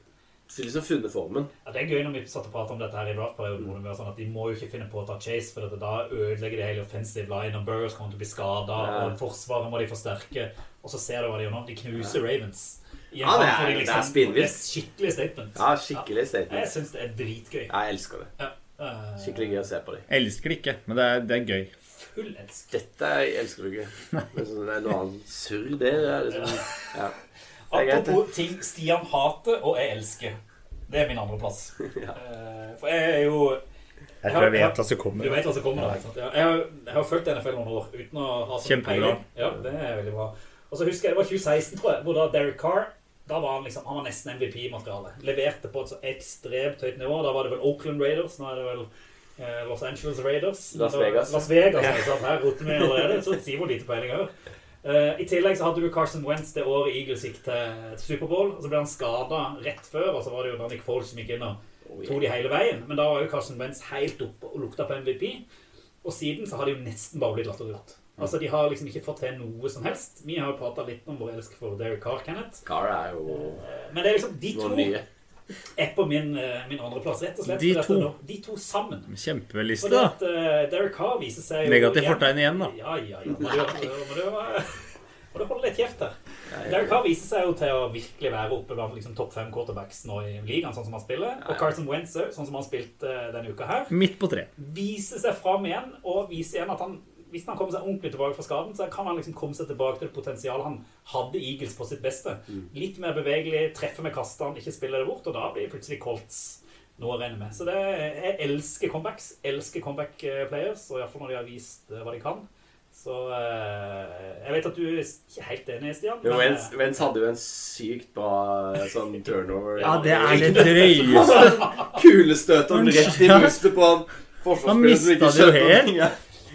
Så liksom funnet formen. Ja, det er gøy når vi satt og pratet om dette her i draftperioden. Mm. sånn at De må jo ikke finne på å ta Chase, for at da ødelegger de hele offensive line. Og Burrows kommer til å bli skada, Ja. og forsvaret må de forsterke. Og så ser du hva de gjør nå. De knuser Ravens. Ja, det er- de det er spinnvilt. Skikkelig statement. Ja, skikkelig statement. Ja, Jeg syns det er dritgøy. Jeg elsker det. Ja. Skikkelig gøy å se på dem. Elsker det ikke, men det er, det er gøy. Full elsk. Dette er- elsker du ikke. Sånn, det er noe annet surr, det. er liksom, ja. Apropos ting Stian hater og jeg elsker. Det er min andreplass. Ja. Eh, For jeg er jo Jeg tror jeg vet hva som Du kommer. vet hva som kommer da. Ja, Jeg har, jeg har fulgt NFL noen år uten å ha sånn peiling. Ja, det er veldig bra. Og så husker jeg det var 2016, tror jeg, hvor da Derek Carr da var han liksom, han var nesten MVP-materiale. Leverte på et så ekstremt høyt nivå. Da var det vel Oakland Raiders, nå er det vel Los Angeles Raiders. Las Vegas. Las Vegas, ikke satt Her roter vi allerede, så sier hvor lite peiling òg. har. Eh, I tillegg så hadde du Carson Wentz det året Eagles gikk til, til Superbowl. Så ble han skada rett før, og så var det jo Nick Foles som gikk inn og Oh, tok de hele veien. Men da var jo Carson Wentz helt oppe og lukta på MVP. Og siden så har de jo nesten bare blitt latterliggjort. Altså, De har liksom ikke fått til noe som helst. Vi har jo prata litt om vår elskede for Derek Carr, Kenneth. Carr er jo Eh, Men det er liksom de to nye. Er på min, eh, min andreplass, rett og slett. De to? nå- De to sammen. Kjempeliste, da. at eh, Derek Carr viser seg jo Negativt fortegn igjen, da. Ja, ja, ja. Må du, må du, holde litt kjeft her. Derek Carr viser seg jo til å virkelig være oppe blant liksom, topp fem quarterbacks nå i ligaen, sånn som han spiller. Og Carson Wentz sånn som han spilte eh, denne uka her. Midt på tre. Viser seg fram igjen, og viser igjen at han hvis han kommer seg ordentlig tilbake fra skaden, så kan han liksom komme seg tilbake til det potensialet han hadde i Eagles på sitt beste. Litt mer bevegelig, treffer med kastene, ikke spiller det bort, og da blir plutselig Colts noe å regne med. Så det, jeg elsker comebacks. Elsker comeback eh, players, og iallfall når de har vist eh, hva de kan. Så eh, Jeg vet at du er ikke helt enig, Stian. Men, Wentz, Wentz hadde jo en sykt bra sånn turnover. Ja, det er det drøyeste. Kulestøtet rett i brystet på han forsvarsspilleren som ikke jo skjønte noe.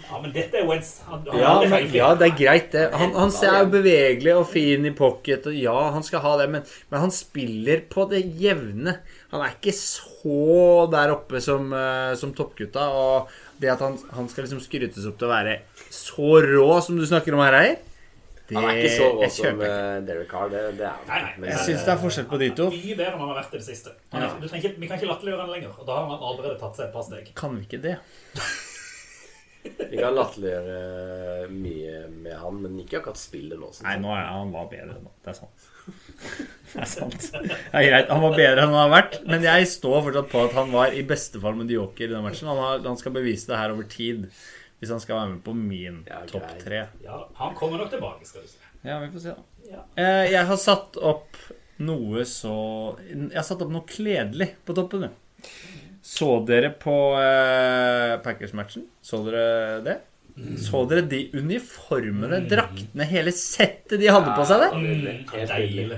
Ja, men dette er Wentz. Han, han Ja, ja, det er greit, det. Han, han ser jo bevegelig og fin i pocket, og ja, han skal ha det, men, men han spiller på det jevne. Han er ikke så der oppe som, eh, som toppgutta, og det at han, han skal liksom skrytes opp til å være så rå som du snakker om her, Eier det Han er ikke så rå som eh, Derek Carr. Det, det er. Nei, nei. Men, Jeg eh, syns det er forskjell på de to. Mye bedre enn han har vært i det siste. Han er, du trenger ikke, vi kan ikke latterliggjøre han lenger, og da har han allerede tatt seg et par steg. Kan vi ikke det? Vi kan latterliggjøre mye med han, men ikke akkurat spillet nå. Nei, nå er han var bedre nå. Det er sant. Det er sant. Det er greit. Han var bedre enn han har vært, men jeg står fortsatt på at han var i beste fall medioker i den matchen. Han, har, han skal bevise det her over tid hvis han skal være med på min Ja, topp tre. Ja, han kommer nok tilbake, skal du se. Ja, vi får se, da. Ja. Eh, Jeg har satt opp noe så Jeg har satt opp noe kledelig på toppen. jeg. Så dere på eh, Packers-matchen? Så dere det? Så dere de uniformene, draktene, hele settet de hadde på seg der? Nydelig. Deilig.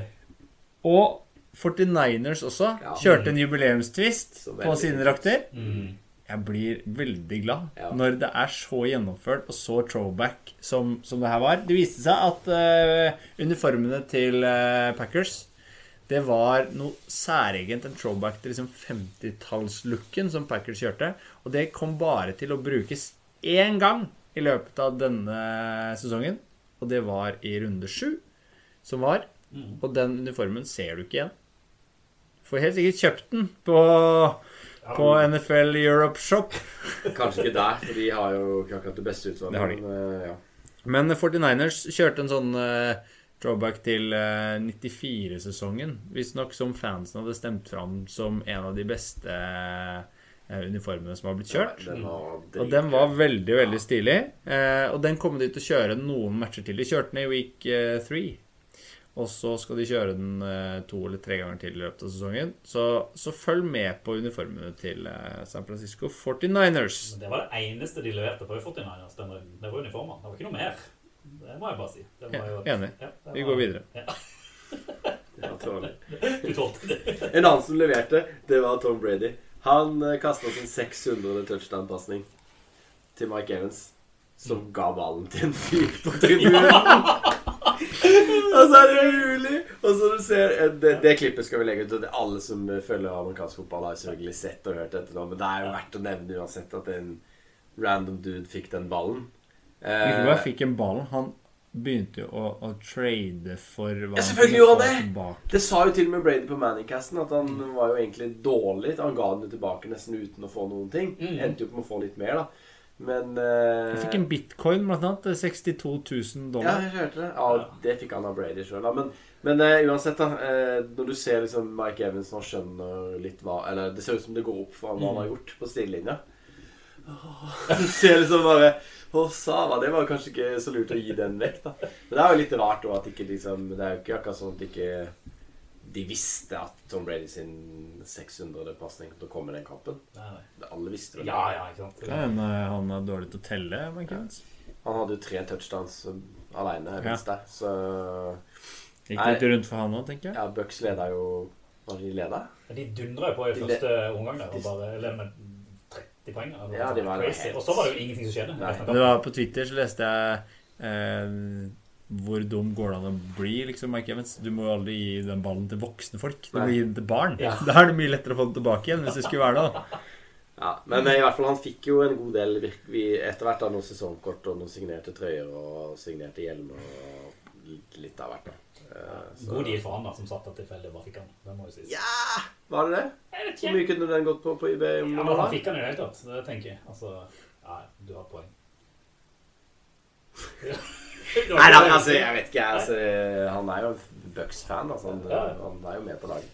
Og 49ers også Ja. kjørte en jubileumstvist på sine drakter. Mm. jeg blir veldig glad Ja. når det er så gjennomført og så throwback som, som det her var. Det viste seg at uh, uniformene til uh, Packers det var noe særegent, en throwback til liksom 50-tallslooken som Packers kjørte. Og det kom bare til å brukes én gang i løpet av denne sesongen. Og det var i runde sju, som var. Og den uniformen ser du ikke igjen. Får helt sikkert kjøpt den på, på NFL Europe Shop. Kanskje ikke der, for de har jo ikke akkurat det beste utvalget. Det har de. men, eh, ja. Men 49ers kjørte en sånn eh, drawback til eh, 94-sesongen. Visstnok som fansen hadde stemt fram som en av de beste eh, uniformene som har blitt kjørt. Den Og den var veldig, veldig stilig. Eh, og den kommer de til å kjøre noen matcher til. De kjørte den i week eh, three. Og så skal de kjøre den eh, to eller tre ganger til i løpet av sesongen. Så, så følg med på uniformene til eh, San Francisco 49ers. Det var det eneste de leverte på i 49ers. denne runden. Det var uniformer. Det var ikke noe mer. Det må jeg bare si. Jo- enig. Ja, Vi går videre. Ja, Ja, tålig. du tålte det. En annen som leverte, det var Tom Brady. Han uh, kasta sin 600. touchdown-pasning til Mike Evans, som ga ballen til en fyr på tribunen. Og så er det mulig! Og så du ser eh, det, det klippet skal vi legge ut. og det Alle som eh, følger amerikansk fotball, har selvfølgelig sett og hørt dette nå. Men det er jo verdt å nevne uansett at en random dude fikk den ballen. Ikke Eh, fikk en ballen, han begynte jo å, å trade for hva Ja, selvfølgelig gjorde han det! tilbake. Det sa jo til og med Brady på Manningcasten at han var jo egentlig dårlig. Han ga den jo tilbake nesten uten å få noen ting. Endte jo på å få litt mer, da. Men uh, Jeg fikk en bitcoin, blant annet. 62 000 Ja, dollar. jeg hørte det. Ja, det fikk han av Brady sjøl, da. Men, men uh, uansett, da. Uh, når du ser liksom Mike Evans nå skjønner litt hva Eller det ser ut som det går opp for han hva han har gjort på stillelinja. Du ser liksom bare Å, Sava, det var kanskje ikke så lurt å gi den vekk, da. Men det er jo litt rart òg at ikke liksom Det er jo ikke akkurat sånn at ikke de visste at Tom Brady sin 600. pasning til å komme i den kampen. Nei, nei. Alle visste det. Ja, ja, ikke sant. Ja, men, eh, han er dårlig til å telle, Evans. Han hadde jo tre touchdowns aleine, Ja. der. Så Gikk det litt rundt for han òg, tenker jeg. ja, Bucks leda jo Var de leda? De dundra jo på i første omgang der, og bare leder med 30 poeng. Ja, de var Crazy. Og så var det jo ingenting som skjedde. Nei. Det var På Twitter så leste jeg eh, hvor dum går det an å bli, liksom, Mike Evans? Du må jo aldri gi den ballen til voksne folk. Du må gi den til barn. Ja. Da er det mye lettere å få den tilbake igjen, hvis det skulle være det. Ja, men eh, i hvert fall han fikk jo en god del etter hvert da noen sesongkort og noen signerte trøyer og signerte hjelmer og litt, litt av hvert. da. Eh, så- God deal for han da, som satt der tilfeldig bare fikk han. Det må jo sies. Ja! Var det det? Hvor mye kunne den gått på på eBay? om Ja, men han fikk han jo i det hele tatt. Det tenker jeg. Altså, ja, du har et poeng. Nei, han altså, jeg vet ikke. Altså, han er jo Bucks-fan. Altså, han, han er jo med på laget.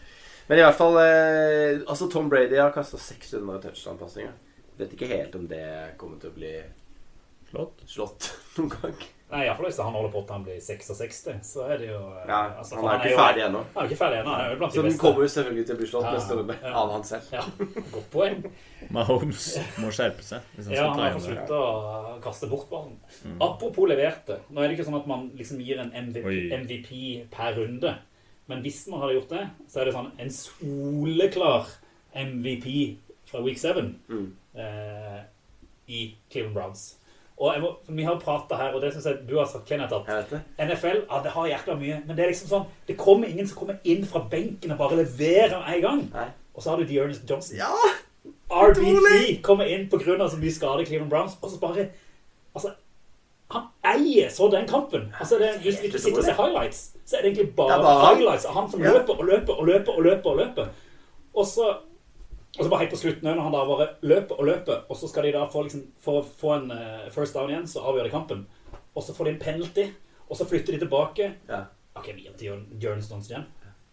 Men i hvert fall eh, Altså, Tom Brady har kasta 600 touchdown-pasninger. Vet ikke helt om det kommer til å bli slått, slått noen gang. Nei, iallfall hvis han holder på til han blir 66, så er det jo Ja, altså, han er er ikke ferdig ennå. Han er jo ikke ferdig ennå. Han er jo blant de beste. Så den kommer jo selvfølgelig til å bli slått Ja, neste runde ja. av han selv. Ja, godt poeng. Mahomes må skjerpe seg. Hvis han Ja, han må fått det. å kaste bort ballen. Apropos leverte. Nå er det ikke sånn at man liksom gir en MVP, MVP per runde. Men hvis man hadde gjort det, så er det sånn en soleklar MVP fra week 7 Mm. eh, i Cleveland Browns. Og må, vi har prata her, og det syns jeg du har sagt, Kenneth, at. NFL ja, det har jækla mye, men det er liksom sånn Det kommer ingen som kommer inn fra benken og bare leverer en gang. Nei. Og så har du Dearness Johnson. Ja! RB3 kommer inn pga. så mye skade i Cleveland Browns, og så bare Altså, han eier så den kampen. Altså, det, hvis vi sitter og ser highlights, så er det egentlig bare, Det bare highlights av han som Ja. løper og løper og løper og løper. Og løper. Og så og så bare helt på slutten, når han da bare løper og løper, og så skal de da få, liksom, for å få en uh, first down igjen, så avgjør de kampen. Og så får de en penalty, og så flytter de tilbake. Ja. Ok, vi gir til Jørn Stones igjen.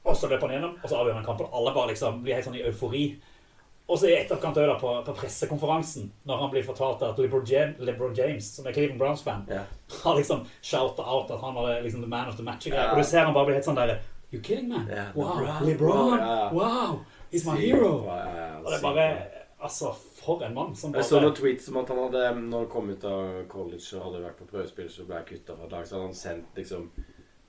Og så løper han gjennom, og så avgjør han kampen. Alle bare liksom blir helt sånn i eufori. Og så i etterkant da, på, på pressekonferansen, når han blir fortalt at LeBron James, LeBron James som er Cleveland Browns-fan, Ja. har liksom shouta out at han var liksom the man of the match. og Og du ser han bare blir helt sånn der You kidding, man? Yeah, Wow, LeBron. LeBron! Wow! He's my hero! Ja, Og det er bare. Altså, for en mann som Jeg så noen tweets om at han hadde Når han kom ut av college og hadde vært på prøvespill, så ble jeg kutta fra et lag. Så hadde han sendt liksom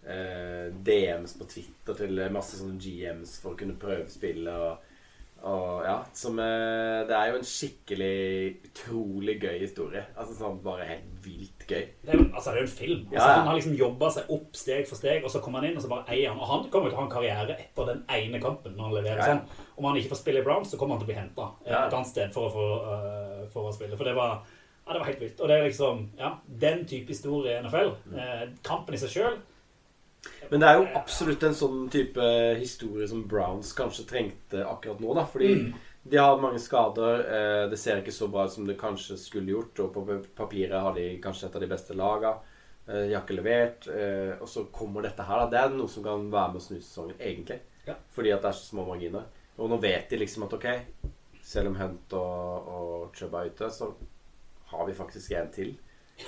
eh, DMs på Twitter til masse sånne GMs for å kunne prøvespille. Og Og ja, som eh, Det er jo en skikkelig utrolig gøy historie. Altså sånn bare helt vilt gøy. Det er altså, det er jo en film. Altså, Ja, ja. Han har liksom jobba seg opp steg for steg, og så kommer han inn, og så bare eier han. Og han kommer jo til å ha en karriere etter den ene kampen når han leverer Ja, sånn. Om han ikke får spille i Browns, så kommer han til å bli henta Ja. et annet sted for å for, uh, for å spille. For det var, ja, det var helt vilt. Og det er liksom ja, den type historie i NFL. Eh, kampen i seg sjøl Men det er jo absolutt en sånn type historie som Browns kanskje trengte akkurat nå. da Fordi de har mange skader. eh, Det ser ikke så bra ut som det kanskje skulle gjort. Og på papiret har de kanskje et av de beste laga. Eh, De har ikke levert. eh, Og så kommer dette her. Det er noe som kan være med å snu sesongen, egentlig. Ja. Fordi at det er så små marginer. Og nå vet de liksom at ok, selv om Hunt og, og Chubb er ute, så har vi faktisk en til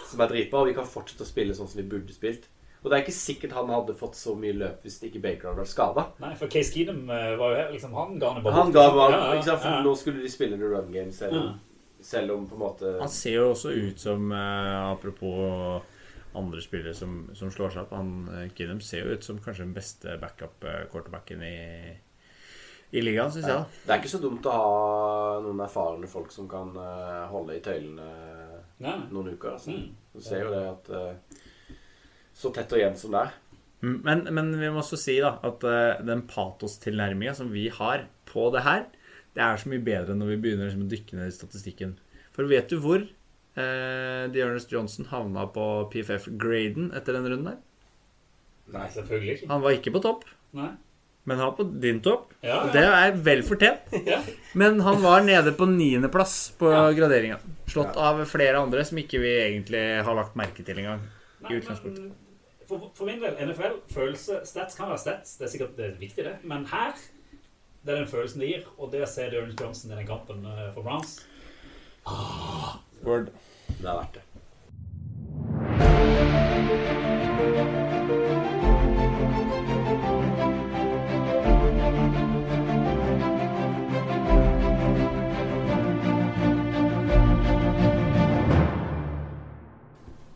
som er dritbra. Og vi kan fortsette å spille sånn som vi burde spilt. Og det er ikke sikkert han hadde fått så mye løp hvis ikke Baker hadde vært skada. Nei, for Case Keenum eh, var jo her. Liksom, han ga han bare Han bort. ga bare Ja, ja. For nå skulle de spille the run game selv, om- selv om på en måte Han ser jo også ut som eh, Apropos andre spillere som, som slår seg opp. Han Keenum ser jo ut som kanskje den beste backup-quarterbacken i, i ligaen, syns jeg. Det er ikke så dumt å ha noen erfarne folk som kan eh, holde i tøylene Nei. noen uker. Altså. Mm. Du ser jo det at eh, Så tett og jevn som det er. Mm, Men, men vi må også si da at eh, den patostilnærminga som vi har på det her, det er så mye bedre når vi begynner liksom, å dykke ned i statistikken. For vet du hvor eh, Dearness Johnson havna på PFF-graden etter den runden der? Nei, selvfølgelig ikke. Han var ikke på topp, Nei. men han var på din topp. Ja, Og ja. det er vel fortjent. Ja. Men han var nede på niendeplass på Ja. graderinga. Slått av flere andre som ikke vi egentlig har lagt merke til engang. Nei, I utgangspunktet. For, for min del, NFL, følelse Stats kan være stats, det er sikkert det er viktig, det. Men her, det er den følelsen det gir. Og det å se Dearness Johnson i den kampen eh, for Browns Word. Det er verdt det.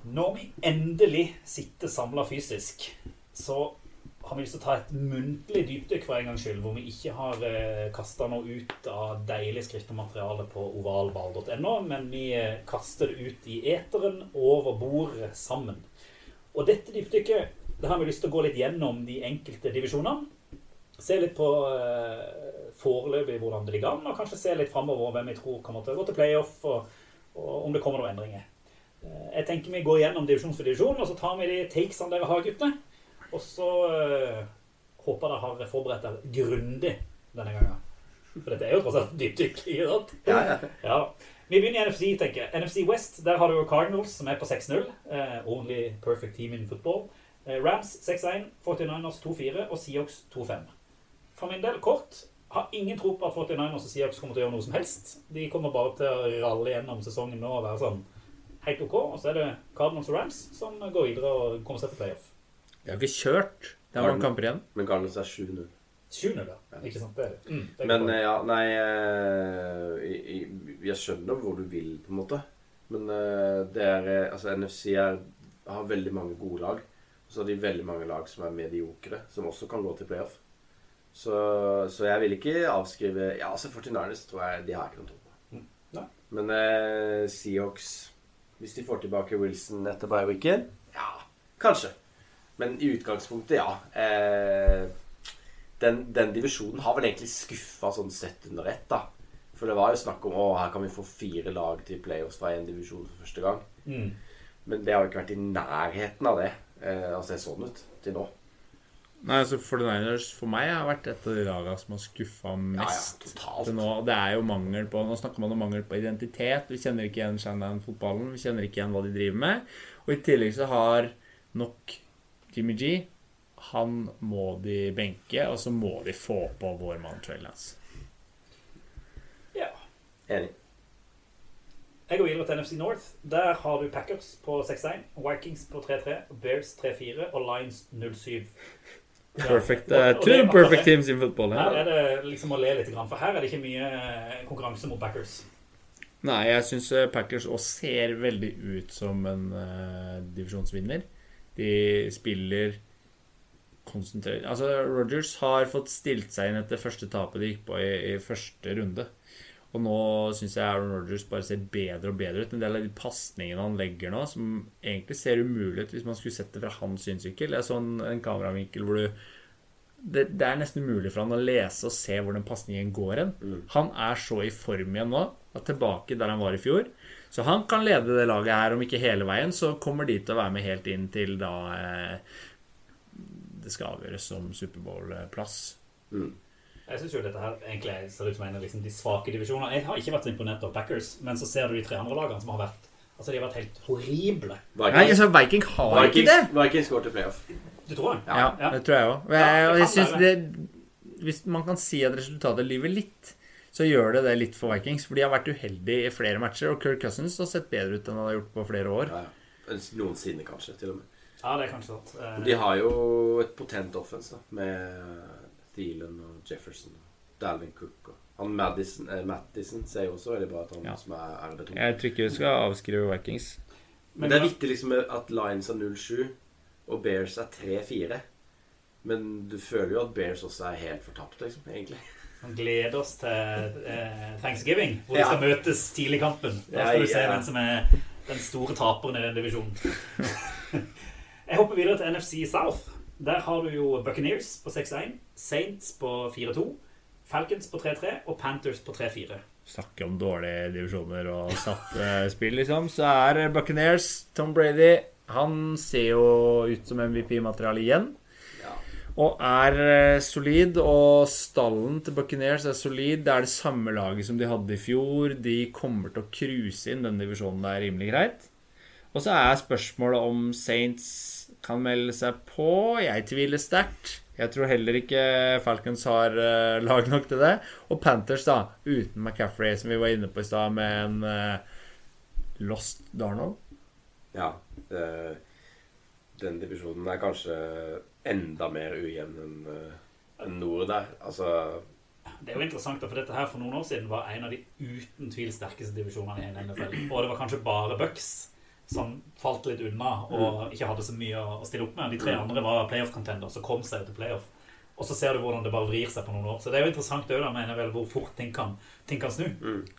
Når vi endelig sitter samla fysisk, så har vi lyst til å ta et muntlig dypdykk for en gangs skyld, hvor vi ikke har eh, kasta noe ut av deilig skrift og materiale på ovalball.no, men vi eh, kaster det ut i eteren over bordet sammen. Og dette dypdykket det har vi lyst til å gå litt gjennom de enkelte divisjonene. Se litt på eh, foreløpig hvordan det ligger an, og kanskje se litt framover hvem vi tror kommer til å gå til playoff, og, og om det kommer noen endringer. Eh, Jeg tenker vi går gjennom divisjon for divisjon, og så tar vi de takesene dere har, guttene. Og så eh, håper dere har forberedt dere grundig denne gangen. For dette er jo tross alt dypdykk. ikke sant? Ja, ja. Ja. Vi begynner i NFC, tenker jeg. NFC West, der har du Cardinals, som er på 6-0. Uh, only perfect team in football. Uh, Rams 6-1, 49ers 2-4 og Seahawks 2-5. For min del, kort, har ingen tro på at 49ers og Seahawks kommer til å gjøre noe som helst. De kommer bare til å ralle gjennom sesongen nå og være sånn helt ok. Og så er det Cardinals og Rams som går videre og kommer seg til playoff. De har ikke kjørt. Det er mange kamper igjen. Men Cardinals er 7-0. 7-0, ja. Ikke sant? Det er det. Mm, det er Men godt. eh, ja, nei eh, jeg, jeg- jeg skjønner hvor du vil, på en måte. Men eh, det er eh, Altså, NFC er, har veldig mange gode lag. Og så har de veldig mange lag som er mediokre, som også kan gå til playoff. Så, så jeg vil ikke avskrive Ja, altså 49ers tror jeg de har ikke noe tro på. Mm. Men eh, Seahawks Hvis de får tilbake Wilson etter bye-weeken Ja, kanskje. Men i utgangspunktet, ja. Eh, den, den divisjonen har vel egentlig skuffa sånn sett under ett, da. For det var jo snakk om å, her kan vi få fire lag til playoffs fra én divisjon for første gang. Mm. Men det har jo ikke vært i nærheten av det. Eh, å se sånn ut til nå. Nei, altså 49ers for meg har vært et av de lagene som har skuffa Ja, ja, mest. til nå. Det er jo mangel på Nå snakker man om mangel på identitet. Vi kjenner ikke igjen Shannon-fotballen. Vi kjenner ikke igjen hva de driver med. Og i tillegg så har nok Jimmy G Han må de benke, og så må de få på vår mann Trey Lance. Ja. Enig. Jeg går videre til NFC North. Der har du Packers på 6-1, Vikings på 3-3, Bears 3-4 og Lions 0-7. Perfect, uh, og two er perfect teams in football. Her er det liksom å le litt, for her er det ikke mye eh, konkurranse mot Packers. Nei, jeg syns Packers òg ser veldig ut som en uh, divisjonsvinner. De spiller konsentrert Altså, Rogers har fått stilt seg inn etter første tapet de gikk på i, i første runde. Og nå syns jeg Aaron Rogers bare ser bedre og bedre ut. En del av de pasningene han legger nå, som egentlig ser umulig ut hvis man skulle sett det fra hans synsvinkel. Jeg så en, en kameravinkel hvor du det, det er nesten umulig for han å lese og se hvor den pasningen går hen. Han er så i form igjen nå, at tilbake der han var i fjor. Så han kan lede det laget her, om ikke hele veien, så kommer de til å være med helt inn til da eh, det skal avgjøres som Superbowl-plass. Jeg syns jo dette her egentlig ser ut som en av liksom de svake divisjonene. Jeg har ikke vært så imponert av Packers, men så ser du de tre andre lagene som har vært Altså, de har vært helt horrible. Nei, altså, Viking har ikke det! Vikings, Vikings går til playoff. Du tror det? Ja, Ja. det tror jeg òg. Ja, Og jeg kan synes det Hvis man kan si at resultatet lyver litt, så gjør det det litt for Vikings. For de har vært uheldige i flere matcher, og Kirk Cousins har sett bedre ut enn han har gjort på flere år. Ja, ja. Noensinne, kanskje, til og med. Ja, det er kanskje sant. De har jo et potent offense, da, med Thielen og Jefferson og Dalvin Cook og han Madison, eh, Mattison ser jo også veldig bra ut, han Ja. som er RB2. Jeg tror ikke vi skal avskrive Vikings. Men det er viktig liksom at Lions er 0-7 og Bears er 3-4. Men du føler jo at Bears også er helt fortapt, liksom, egentlig. Han gleder oss til eh, Thanksgiving, hvor de Ja. skal møtes tidlig i kampen. Da Ja, skal du se ja. hvem som er den store taperen i den divisjonen. Jeg hopper videre til NFC South. Der har du jo Buccaneers på 6-1, Saints på 4-2, Falcons på 3-3 og Panthers på 3-4. Snakke om dårlige divisjoner og satt eh, spill, liksom. Så er Buccaneers Tom Brady Han ser jo ut som MVP-materiale igjen. Ja. Og er eh, solid, og stallen til Buccaneers er solid. Det er det samme laget som de hadde i fjor. De kommer til å cruise inn den divisjonen der rimelig greit. Og så er spørsmålet om Saints kan melde seg på. Jeg tviler sterkt. Jeg tror heller ikke Falcons har uh, lag nok til det. Og Panthers, da, uten McCaffrey, som vi var inne på i stad, med en uh, lost Darnold. Ja. Uh, den divisjonen er kanskje enda mer ujevn enn enn nord der. Altså Det er jo interessant, da, for dette her for noen år siden var en av de uten tvil sterkeste divisjonene i hele NFL. Og det var kanskje bare Bucks som falt litt unna og ikke hadde så mye å stille opp med. De tre andre var playoff-contender, som kom seg til playoff. Og så ser du hvordan det bare vrir seg på noen år. Så det er jo interessant òg, mener jeg vel, hvor fort ting kan, ting kan snu.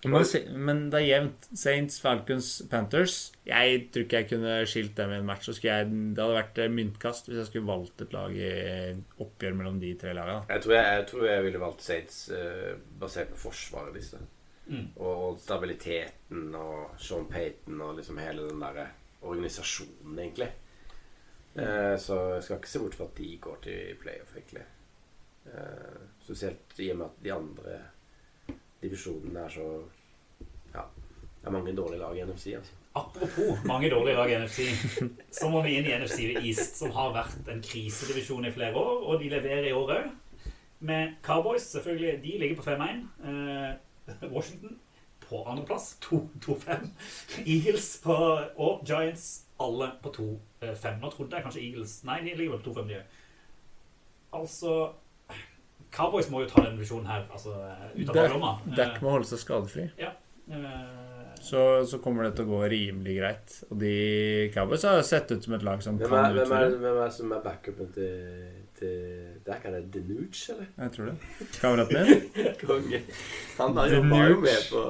Men, men det er jevnt. Saints, Falcons, Panthers. Jeg tror ikke jeg kunne skilt dem i en match. Så skulle jeg, det hadde vært eh, myntkast hvis jeg skulle valgt et lag i oppgjør mellom de tre lagene. Jeg tror jeg, jeg, tror jeg ville valgt Saints eh, basert på forsvaret deres. Mm. Og stabiliteten og Sean Payton og liksom hele den derre organisasjonen, egentlig. Eh, så jeg skal ikke se bort fra at de går til playoff, egentlig. Eh, spesielt i og med at de andre divisjonene er så Ja. Det er mange dårlige lag i NFC, altså. Apropos mange dårlige lag i NFC, så må vi inn i NFC East, som har vært en krisedivisjon i flere år, og de leverer i år òg. Med Cowboys, selvfølgelig, de ligger på 5-1. Eh, Washington på andreplass, 2-5. Eagles på, og Giants alle på 2-5. Nå trodde jeg kanskje Eagles Nei, de ligger vel på 2-5, de òg. Altså Cowboys må jo ta den visjonen her altså, ut av baklomma. Dak må holde seg skadefri. Ja. Eh, Så, så kommer det til å gå rimelig greit. Og de Cowboys har sett ut som et lag som Hvem kan er, hvem, er, utføre. hvem er som er backupen til, til er ikke det Denuge, eller? Jeg tror det. Kameraten min? Konge. Han har The jo var jo med på,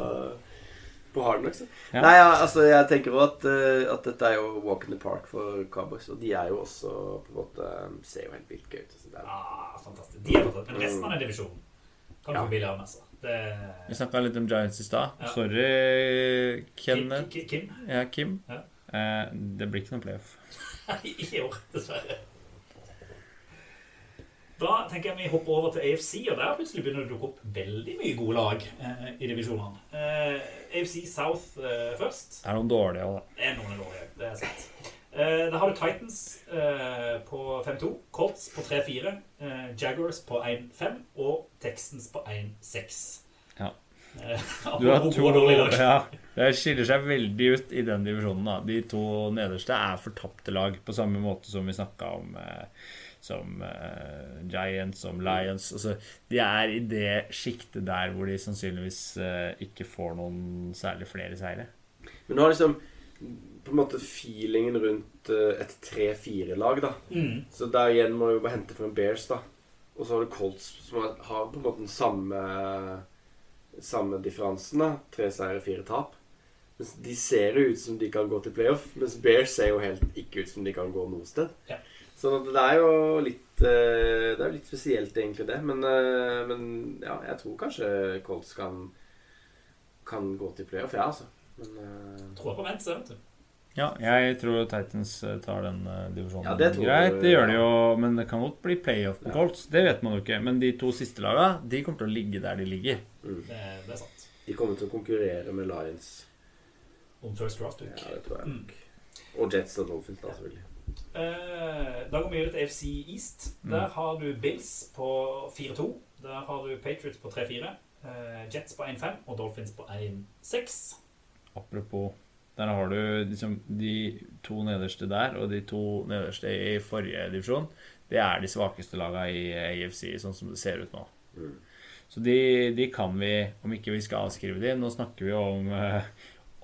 på Hard Knocks. Ja. Nei, ja, altså, jeg tenker jo at, eh, at dette er jo walk in the park for Cowboys. Og de er jo også på en måte Ser jo helt vilt gøy ut. Så Ah, fantastisk. De er fantastisk. Men resten av den divisjonen kan du Ja. av med seg. Det Vi snakka litt om Giants i stad. Ja. Sorry, Kenneth. Kim, Kim. Ja, Kim. Ja. Eh, det blir ikke noe playoff. Nei, i år, dessverre. Da tenker jeg vi hopper over til AFC, og der plutselig begynner det å dukke opp veldig mye gode lag eh, i divisjonene. Eh, AFC South eh, først. Det er noen dårlige òg, da. Det er noen dårlige, det er sant. Eh, da har du Titans eh, på 5-2, Colts på 3-4, eh, Jaguars på 1-5 og Texans på 1-6. Ja. Du har to dårlige lag. ja, Det skiller seg veldig ut i den divisjonen. da De to nederste er fortapte lag, på samme måte som vi snakka om eh, som uh, Giants, som Lions. Altså, de er i det sjiktet der hvor de sannsynligvis uh, ikke får noen særlig flere seire. Men nå har liksom på en måte feelingen rundt eh, et 3-4-lag, da. Mm. Så der igjen må vi bare hente frem Bears, da. Og så har du Colts, som har- har på en måte den samme Samme differansen, da. Tre seire, fire tap. Mens de ser jo ut som de kan gå til playoff, mens Bears ser jo helt ikke ut som de kan gå noe sted. Ja. Så det er jo litt eh, Det er jo litt spesielt, egentlig, det. Men, eh, men ja, jeg tror kanskje Colts kan Kan gå til playoff, ja, altså. Men eh, Tror på Vents, vet du. Ja, jeg tror Titans tar den divisjonen Ja, det greit. Det gjør de jo, men det kan godt bli playoff på Ja. Colts. Det vet man jo ikke. Men de to siste laga, de kommer til å ligge der de ligger. Det, det er sant. de kommer til å konkurrere med Lions. Om first draft week. Ja, det tror jeg Mm. Og Jets og Dolphins, da, selvfølgelig. Eh, da går vi til FC East. Mm. Der har du Bills på 4-2. Der har du Patriots på 3-4. eh, Jets på 1-5 og Dolphins på 1-6. Apropos Der har du liksom de to nederste der og de to nederste i forrige divisjon. Det er de svakeste laga i AFC, sånn som det ser ut nå. Mm. Så de, de kan vi, om ikke vi skal avskrive de Nå snakker vi om, eh,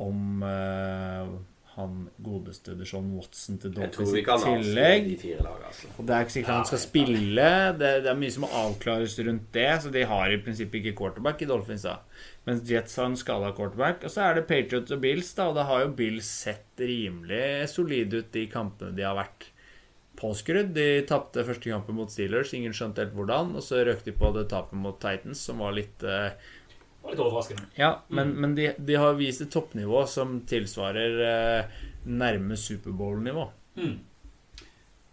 om eh, han godeste Deshaun Watson til Dolphins i tillegg. lag altså. Og det er ikke sikkert han skal spille. Det, det er mye som må avklares rundt det, så de har i prinsippet ikke quarterback i Dolphins. da Mens Jets har en skalla quarterback. Og så er det Patriots og Bills, da og da har jo Bills sett rimelig solide ut de kampene de har vært påskrudd. De tapte første kampen mot Steelers, ingen skjønte helt hvordan. Og så røk de på det tapet mot Titans, som var litt eh, Det var litt overraskende. Ja, men, men de, de har vist et toppnivå som tilsvarer eh, nærme Superbowl-nivå. Mm.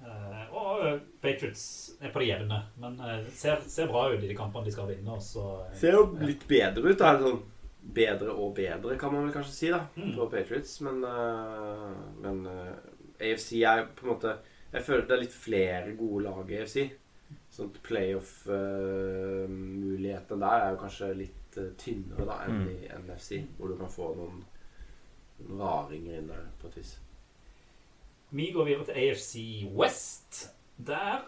Eh, og eh, Patriots er på det jevne, men eh, ser, ser bra ut i de kampene de skal vinne. Og så, eh, Ser jo litt bedre ut. da, sånn Bedre og bedre, kan man vel kanskje si, da, Mm. på Patriots. Men, men AFC er på en måte Jeg føler det er litt flere gode lag i AFC. Sånn playoff-mulighetene der er jo kanskje litt øh, tynnere da enn Mm. i NFC, hvor du kan få noen, noen raringer inn der på et vis. Vi går videre til AFC West. Der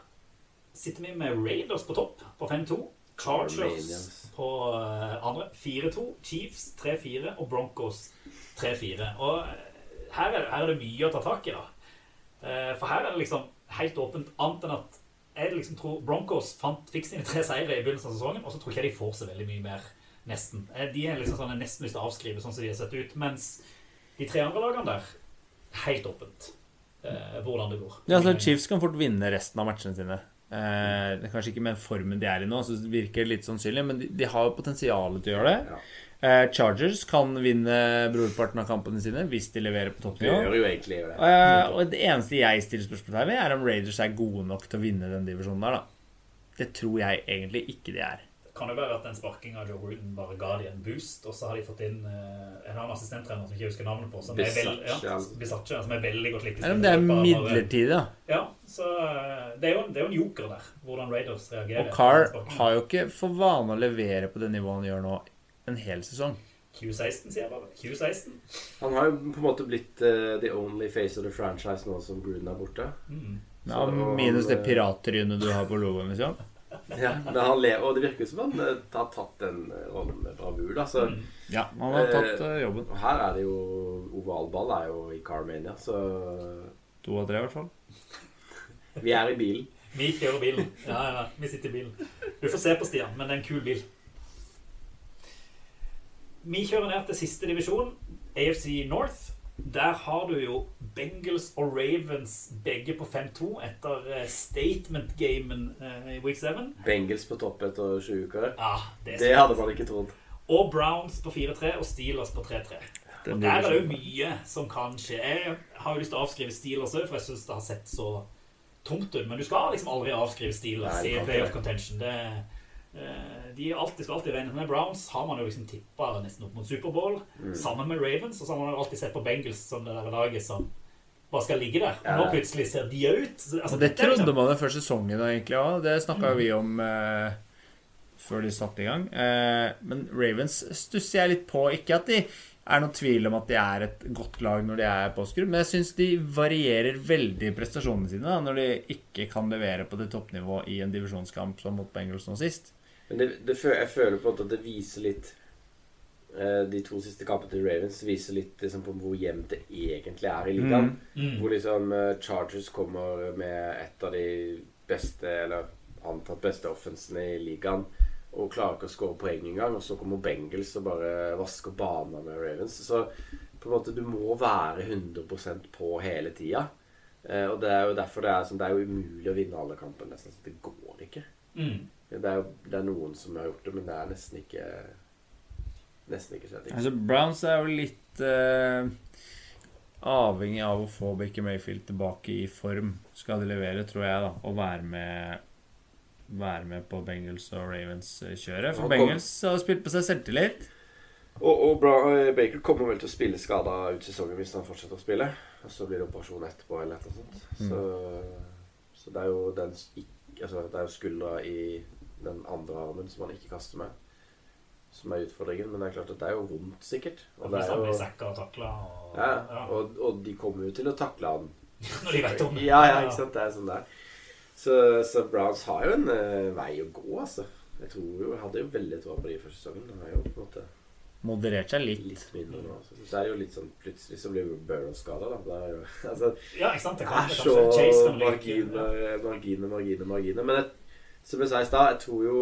sitter vi med Raiders på topp på 5-2. Chargers på eh, andre 4-2. Chiefs 3-4 og Broncos 3-4. Og eh, her er, her er det mye å ta tak i, da. Eh, For her er det liksom helt åpent, annet enn at jeg liksom tror Broncos fant, fikk sine tre seire i begynnelsen av sesongen, og så tror ikke jeg de får så veldig mye mer, nesten. Eh, De er liksom sånn, jeg nesten lyst til å avskrive sånn som de har sett ut, mens de tre andre lagene der, helt åpent eh, hvordan det går. Ja, altså Chiefs kan fort vinne resten av matchene sine. Eh, kanskje ikke med formen de er i nå, så det virker litt sannsynlig, men de, de har jo potensial til å gjøre det. Ja. Eh, Chargers kan vinne brorparten av kampene sine hvis de leverer på Det gjør jo egentlig det. Eh, og det eneste jeg stiller spørsmål ved, er om Raiders er gode nok til å vinne den divisjonen der, da. Det tror jeg egentlig ikke de er. Kan det være at den sparkinga av Joe Gruden bare ga de en boost, og så har de fått inn uh, en annen assistenttrener som ikke husker navnet på, som er, veld, ja, Bisaccia. Bisaccia, som er veldig godt likt. Eller om det er midlertid, midlertidig, da. Ja, så eh, det er, jo, det er jo en joker der, hvordan Raiders reagerer. Og Carr sparkingen. har jo ikke for vane å levere på det nivået han gjør nå, en hel sesong. 2016, sier jeg bare. 2016. Han har jo på en måte blitt uh, the only face of the franchise nå som Gruden er borte. Mm. Ja, minus det pirattrynet du har på logoen, liksom. Ja, men han lever, og det virker som han eh, har tatt den eh, rollen med bravur. Da. Så, Mm. Ja, han har tatt eh, jobben. og her er det jo Ovalball er jo i Carmania, så To av tre, i hvert fall. vi er i bilen. Vi kjører bilen. Ja, ja, vi sitter i bilen. Du får se på Stian, men det er en kul bil. Vi kjører ned til siste divisjon, AFC North. Der har du jo Bengals og Ravens begge på 5-2 etter eh, statement-gamen eh, i week 7. Bengals på topp etter 20 uker. Ja, det er Det hadde man ikke trodd. Og Browns på 4-3 og Steelers på 3-3. Og der er det jo mye som kan skje. Jeg har jo lyst til å avskrive Steelers òg, for jeg syns det har sett så tomt ut. Men du skal liksom aldri avskrive Steelers i Play of playoff contention. Det, eh, de er alltid, skal alltid regne med Browns. Har man jo liksom tippa nesten opp mot Superbowl. Mm. Sammen med Ravens. Og så har man alltid sett på Bengals som det der laget som bare skal ligge der. Og nå plutselig ser de ut. Altså, det liksom- trodde man jo før sesongen egentlig òg. Det snakka vi om eh, før de satte i gang. Eh, men Ravens stusser jeg litt på. Ikke at de er noen tvil om at de er et godt lag når de er påskrudd, men jeg syns de varierer veldig prestasjonene sine da, når de ikke kan levere på det toppnivået i en divisjonskamp som mot Bengals nå sist. Men det, det, jeg føler på en måte at det viser litt eh, de to siste kampene til Ravens viser litt liksom, på hvor jevnt det egentlig er i ligaen. Mm. Hvor liksom eh, Chargers kommer med et av de beste, eller antatt beste offensene i ligaen. Og klarer ikke å skåre poeng engang. Og så kommer Bengals og bare vasker bana med Ravens. Så på en måte du må være 100% på hele tida. Eh, og det er jo derfor det er, sånn, det er jo umulig å vinne alle kampene. Nesten. Det går ikke. Mm. Det er det er noen som har gjort det, men det er nesten ikke Nesten ikke skjedd. Altså, Browns er jo litt uh, avhengig av å få Baker Mayfield tilbake i form. Skal de levere, tror jeg, da. Og være med, være med på Bengals og Ravens-kjøret. For Han Bengals har spilt på seg selvtillit. Og, og Bra, eh, Baker kommer vel til å spille skada ut sesongen hvis han fortsetter å spille. Og så blir det operasjon etterpå eller annet sånt. Mm. Så, så det er jo den altså, Det er jo skuldra i den andre armen som han ikke kaster med, som er utfordringen. Men det er klart at det er jo vondt, sikkert. Og, det er jo, og takla og, ja, ja. og, og de kommer jo til å takle han Når de vet om det. Ja, ja, ikke sant. Det er sånn det er. Så, så Browns har jo en uh, vei å gå, altså. Jeg tror jo, jeg hadde jo veldig tro på de første sesongen. De har jo på en måte Moderert seg litt. litt mindre nå. Altså. så er det jo litt sånn Plutselig så blir Burrow skada, da. Det er jo, altså, Ja, ikke sant? Det det er så kan marginer, marginer, marginer, marginer. Men jeg, som jeg sa i stad, jeg tror jo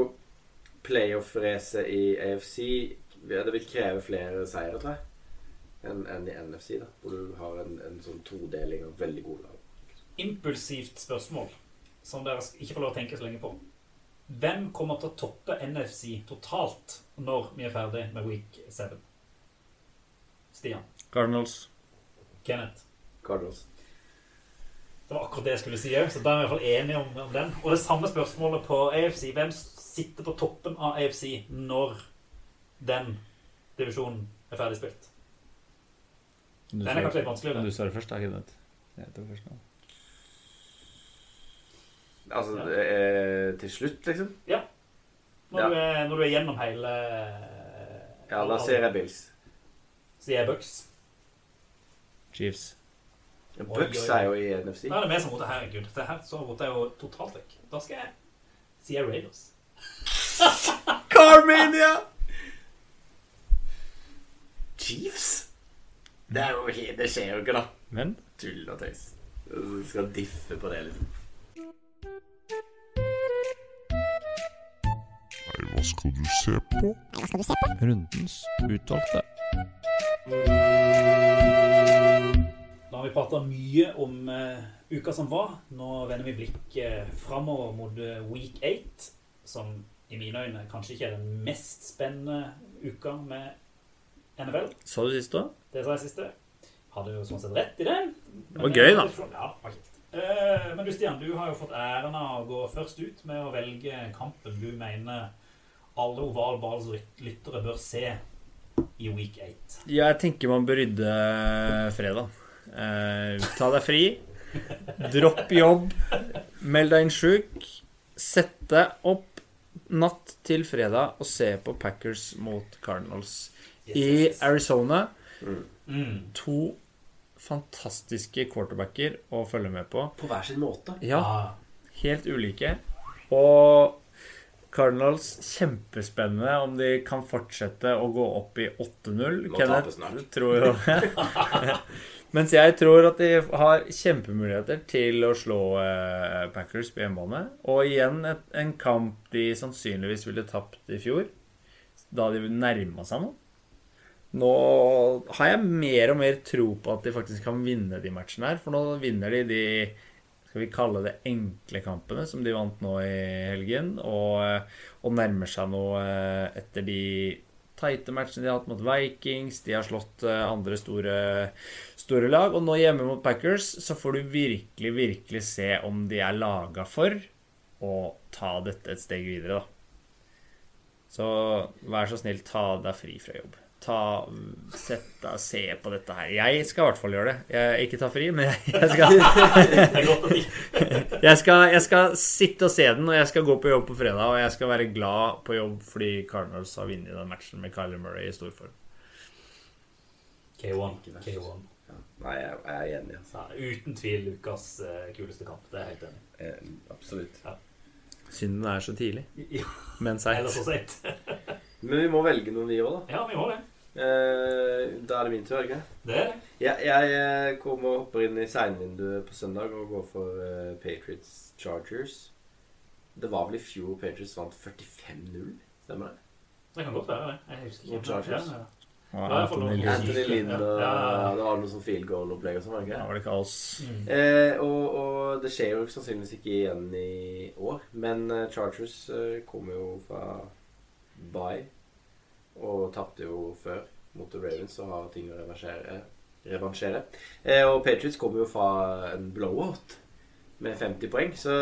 playoff-racet i AFC Det vil kreve flere seire, tror jeg, enn en i NFC, da. Hvor du har en, en sånn todeling av veldig gode lag. impulsivt spørsmål som dere ikke får lov å tenke så lenge på. Hvem kommer til å toppe NFC totalt når vi er ferdig med week 7? Stian. Cardinals. Kenneth. Cardinals. Det var akkurat det jeg skulle si òg, så da er vi i hvert fall enige om, om den. Og det samme spørsmålet på AFC. Hvem sitter på toppen av AFC når den divisjonen er ferdig spilt? Du Den er kanskje litt vanskeligere. Du sa det først, da, Kenneth. Jeg tok først nå. Altså Ja. til slutt, liksom? Når, Ja. du, er, når du er gjennom hele Ja, da sier jeg Bills. Sier jeg Bucks. Chiefs. Bucks er jo i NFC. Da er det vi som roter. Herregud. Det her så roter jeg jo totalt vekk. Da skal jeg si Raiders. Carmania! Chiefs? Det er jo helt Det skjer jo ikke, da. Men Tull og tøys. Du skal diffe på det, liksom. Nei, hva skal du se på? Hva skal du se på? Rundens utvalgte. Da har vi prata mye om uh, uka som var. Nå vender vi blikket framover mot eh, week 8, som i mine øyne kanskje ikke er den mest spennende uka med NFL. sa du sist òg? Det sa jeg siste. Hadde jo sånn sett rett i det. Det var gøy, da. Ja, det var kjekt. Eh, Men du Stian, du har jo fått æren av å gå først ut med å velge kampen du mener alle ovalballs lyttere bør se i week 8. Jeg tenker man bør rydde fredag. Eh, ta deg fri. Dropp jobb. Meld deg inn sjuk. Sett deg opp natt til fredag og se på Packers mot Cardinals i Arizona. Mm. To fantastiske quarterbacker å følge med på. På hver sin måte. Ja, Ah, helt ulike. Og Cardinals kjempespennende om de kan fortsette å gå opp i 8-0. Må tape snart. Kenneth tror jo Mens jeg tror at de har kjempemuligheter til å slå eh, Packers på hjemmebane. Og igjen et, en kamp de sannsynligvis ville tapt i fjor, da de nærma seg noe. Nå har jeg mer og mer tro på at de faktisk kan vinne de matchene her. For nå vinner de de skal vi kalle det enkle kampene som de vant nå i helgen. Og, og nærmer seg nå eh, etter de tighte matchene de har hatt mot Vikings. De har slått eh, andre store, store lag. Og nå hjemme mot Packers så får du virkelig, virkelig se om de er laga for å ta dette et steg videre, da. Så vær så snill, ta deg fri fra jobb. Ta, Sett deg se på dette her. Jeg skal i hvert fall gjøre det. Jeg ikke ta fri, men jeg, skal jeg skal, jeg skal sitte og se den, og jeg skal gå på jobb på fredag. Og jeg skal være glad på jobb fordi Cardinals har vunnet den matchen med Kyler Murray i stor form. K1. K1. Ja. Nei, jeg, jeg er enig. Altså. Ja, uten tvil ukas eh, kuleste kamp. Det er jeg helt enig i. Eh, absolutt. Synden er så tidlig. Ja, Men seigt. Men vi må velge noen, vi òg, da. Ja, vi må det. Eh, da er det min tur, ikke Det er det. Jeg, jeg eh, kommer og hopper inn i seinvinduet på søndag og går for uh, Patriots Chargers. Det var vel i fjor Patriots vant 45-0, stemmer det? Det kan godt være det. Jeg husker ikke. Chargers. Og Anthony. Anthony Lind og Ja, ja, det var noe sånn field goal-opplegg og sånn, var det ikke? Ja, var det kaos. Mm. Eh, og, og det skjer jo sannsynligvis ikke igjen i år, men eh, Chargers eh, kommer jo fra bye og tapte jo før mot The Ravens og har ting å reversere, revansjere. Eh, og Patriots kommer jo fra en blowout med 50 poeng, så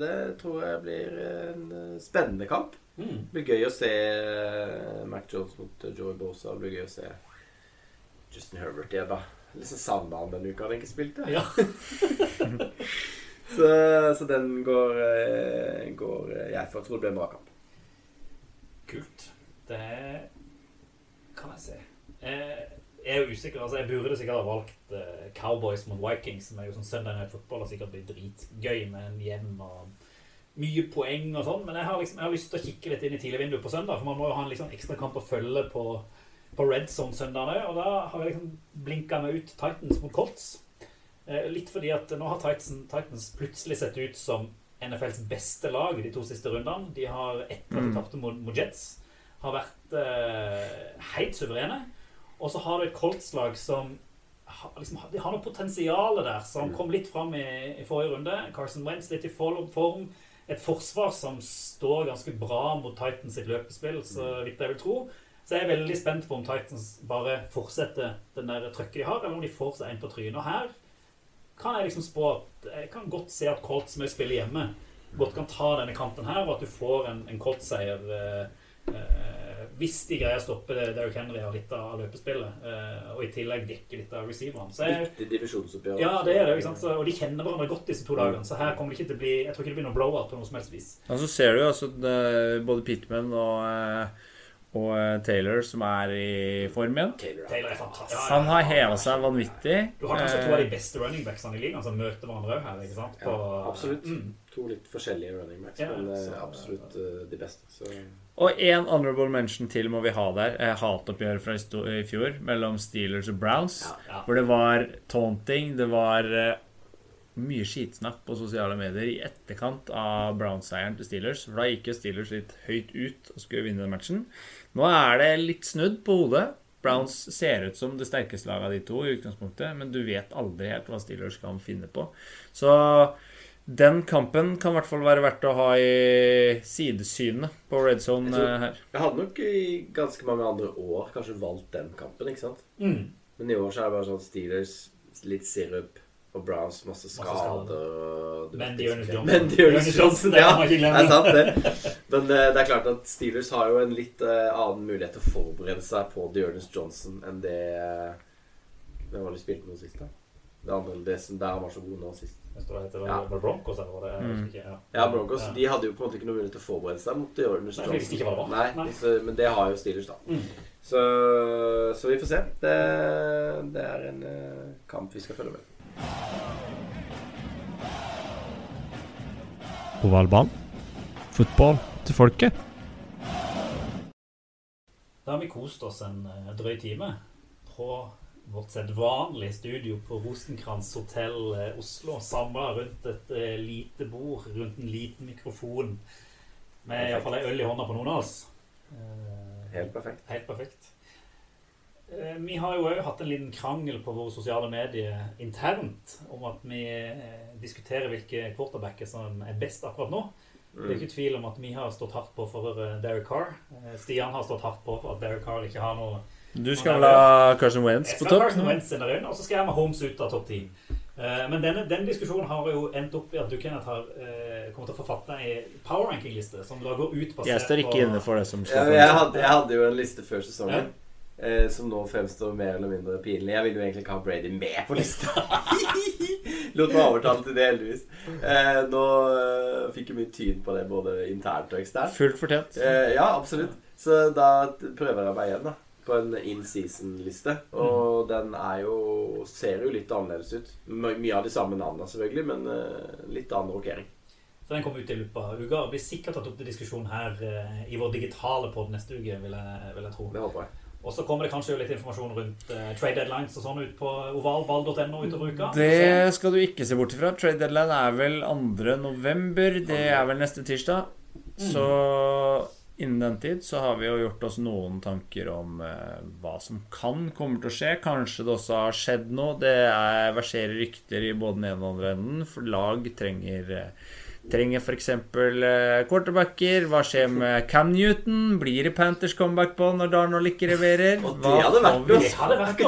det tror jeg blir en eh, spennende kamp. Mm. Det blir gøy å se eh, Mac Jones mot eh, Joey Bosa. Det blir gøy å se Justin Herbert igjen, da. Litt sånn savna han denne uka han ikke spilte. Ja. Så, så den går, eh, går jeg for. Jeg tror det blir en bra kamp. Kult. Det kan jeg se. Jeg er jo usikker. altså Jeg burde sikkert ha valgt Cowboys mot Vikings, som er jo sånn Sunday Night Football og sikkert blir dritgøy med en jevn og mye poeng og sånn. Men jeg har liksom Jeg har lyst til å kikke litt inn i tidligvinduet på søndag, for man må jo ha en liksom ekstra kamp å følge på, på Red Zone søndag òg. Og da har jeg liksom blinka meg ut Titans mot Colts. Eh, Litt fordi at nå har Titans, Titans plutselig sett ut som NFLs beste lag de to siste rundene. De har etter at de tapte mot, mot Jets, har vært eh, helt suverene. Og så har du et Colts-lag som liksom, de har noe potensial der, som kom litt fram i, i forrige runde. Carson Wentz litt i form. Et forsvar som står ganske bra mot Titans sitt løpespill, så vidt jeg vil tro. Så jeg er veldig spent på om Titans bare fortsetter den der trøkket de har, eller om de får seg en på trynet. Og her kan jeg liksom spå at jeg kan godt se at Colts som jeg spiller hjemme godt kan ta denne kampen her, og at du får en, en Colts-seier eh, eh, hvis de greier å stoppe Derrick Henry og litt av løpespillet, eh, og i tillegg dekke litt av. Så Viktig divisjonsoppgjør. ja, det er det, ikke sant? Så, og de kjenner hverandre godt disse to dagene, så her kommer det ikke til å bli Jeg tror ikke det blir noe blowout på noe som helst vis. Og så ser du jo altså det- både Pittman og, eh, og eh, Taylor som er i form igjen. Taylor, Taylor er fantastisk. Han har heva seg vanvittig. Du har kanskje to av de beste running backsene i ligaen som møter hverandre òg her. ikke sant? Ja, absolutt. Mm. To litt forskjellige running backs, Ja, men så- absolutt eh, de beste. Så Og én honorable mention til må vi ha der. Hatoppgjøret Hatoppgjør fra i fjor mellom Steelers og Browns. Ja, ja. Hvor det var taunting, det var eh, mye skitsnakk på sosiale medier i etterkant av Browns-seieren til Steelers. For da gikk jo Steelers litt høyt ut og skulle vinne den matchen. Nå er det litt snudd på hodet. Browns ser ut som det sterkeste laget av de to, i utgangspunktet, men du vet aldri helt hva Steelers kan finne på. Så den kampen kan i hvert fall være verdt å ha i sidesynet på red zone Jeg tror- eh, her. Jeg hadde nok i ganske mange andre år kanskje valgt den kampen, ikke sant? Mm. Men i år så er det bare sånn Steelers, litt sirup, og Browns masse skader. Men ikke. Johnson. Men Dearness Johnson, ja. Det er sant, det. Men eh, det er klart at Steelers har jo en litt eh, annen mulighet til å forberede seg på Dearness Johnson enn det Hvem var det de spilte med sist, da? Det andre, det som der han var så god nå sist. Tror det heter Ja. det Broncos, eller var det jeg husker ikke, ja. Ja, Broncos de hadde jo på en måte ikke noe mulighet til å forberede seg mot Dearness Nei, for visste ikke hva det var. Nei, Nei. Så, men det har jo Steelers, da. Mm. Så, så vi får se. Det, det er en uh, kamp vi skal følge med. Ovalbanen. Fotball til folket. Da har vi kost oss en eh, drøy time på vårt sedvanlige studio på Rosenkrantz hotell eh, Oslo. Samla rundt et eh, lite bord, rundt en liten mikrofon. Med iallfall ei øl i hånda på noen av oss. Eh, Helt perfekt. Helt perfekt. Eh, Vi har jo òg hatt en liten krangel på våre sosiale medier internt om at vi diskuterer hvilke quarterbacker som er best akkurat nå. Det er ikke tvil om at vi har stått hardt på for Derek Carr. Stian har stått hardt på for at Derek Carr ikke har noe Du skal vel ha Carson Wentz Jeg på skal ha topp? Carson Wentz inn og så skal jeg med Holmes ut av topp 10. Eh, Men denne, den diskusjonen har jo endt opp i at du Kenneth har eh, kommet til å forfatte ei power ranking-liste som da går ut basert Jeg står ikke inne for det som Ja, står ja, jeg, hadde, jeg hadde jo en liste før sesongen eh, som nå fremstår mer eller mindre pinlig. Jeg ville jo egentlig ikke ha Brady med på lista. Lot meg overtale til det, heldigvis. Eh, nå eh, fikk jeg mye tyn på det både internt og eksternt. Fullt fortjent. Eh, ja, absolutt. Så da prøver jeg meg igjen, da. På en in season-liste. Og den er jo ser jo litt annerledes ut. My- Mye av de samme navnene, selvfølgelig, men uh, litt annen rokering. Så den kommer ut i løpet av uka og blir sikkert tatt opp til diskusjon her uh, i vår digitale pod neste uke, vil jeg, vil jeg tro. Det håper jeg. Og så kommer det kanskje jo litt informasjon rundt uh, trade deadlines og sånn ut på ovalball.no utover uka. Det skal du ikke se bort ifra. Trade deadline er vel 2. november. Det er vel neste tirsdag. Så innen den tid så har vi jo gjort oss noen tanker om eh, hva som kan kommer til å skje. Kanskje det også har skjedd noe. Det er, verserer rykter i både den ene og den andre enden. For lag trenger eh, Trenger f.eks. Eh, quarterbacker. Hva skjer med Cam Newton? Blir det Panthers comeback på når Darnold ikke leverer? Og Hva det hadde vært får vi- noe. Det hadde vært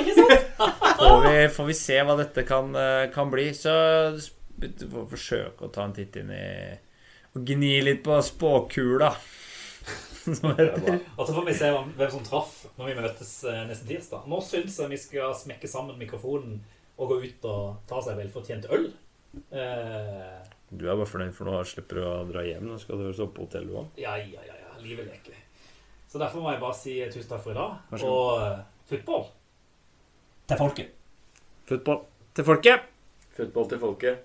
ikke noe. får vi, får vi se hva dette kan, eh, kan bli. Så forsøke å ta en titt inn i Og gni litt på spåkula. Som heter. Og så får vi se hvem som traff når vi møtes eh, neste tirsdag. Nå syns jeg vi skal smekke sammen mikrofonen og gå ut og ta seg velfortjent øl. Eh, Du er bare fornøyd for nå slipper du å dra hjem. Nå skal du så på hotell du òg. ja, ja, ja, ja. Livet leker. Så derfor må jeg bare si tusen takk for i dag. Og uh, football til folket. Football til folket. Fotball til folket.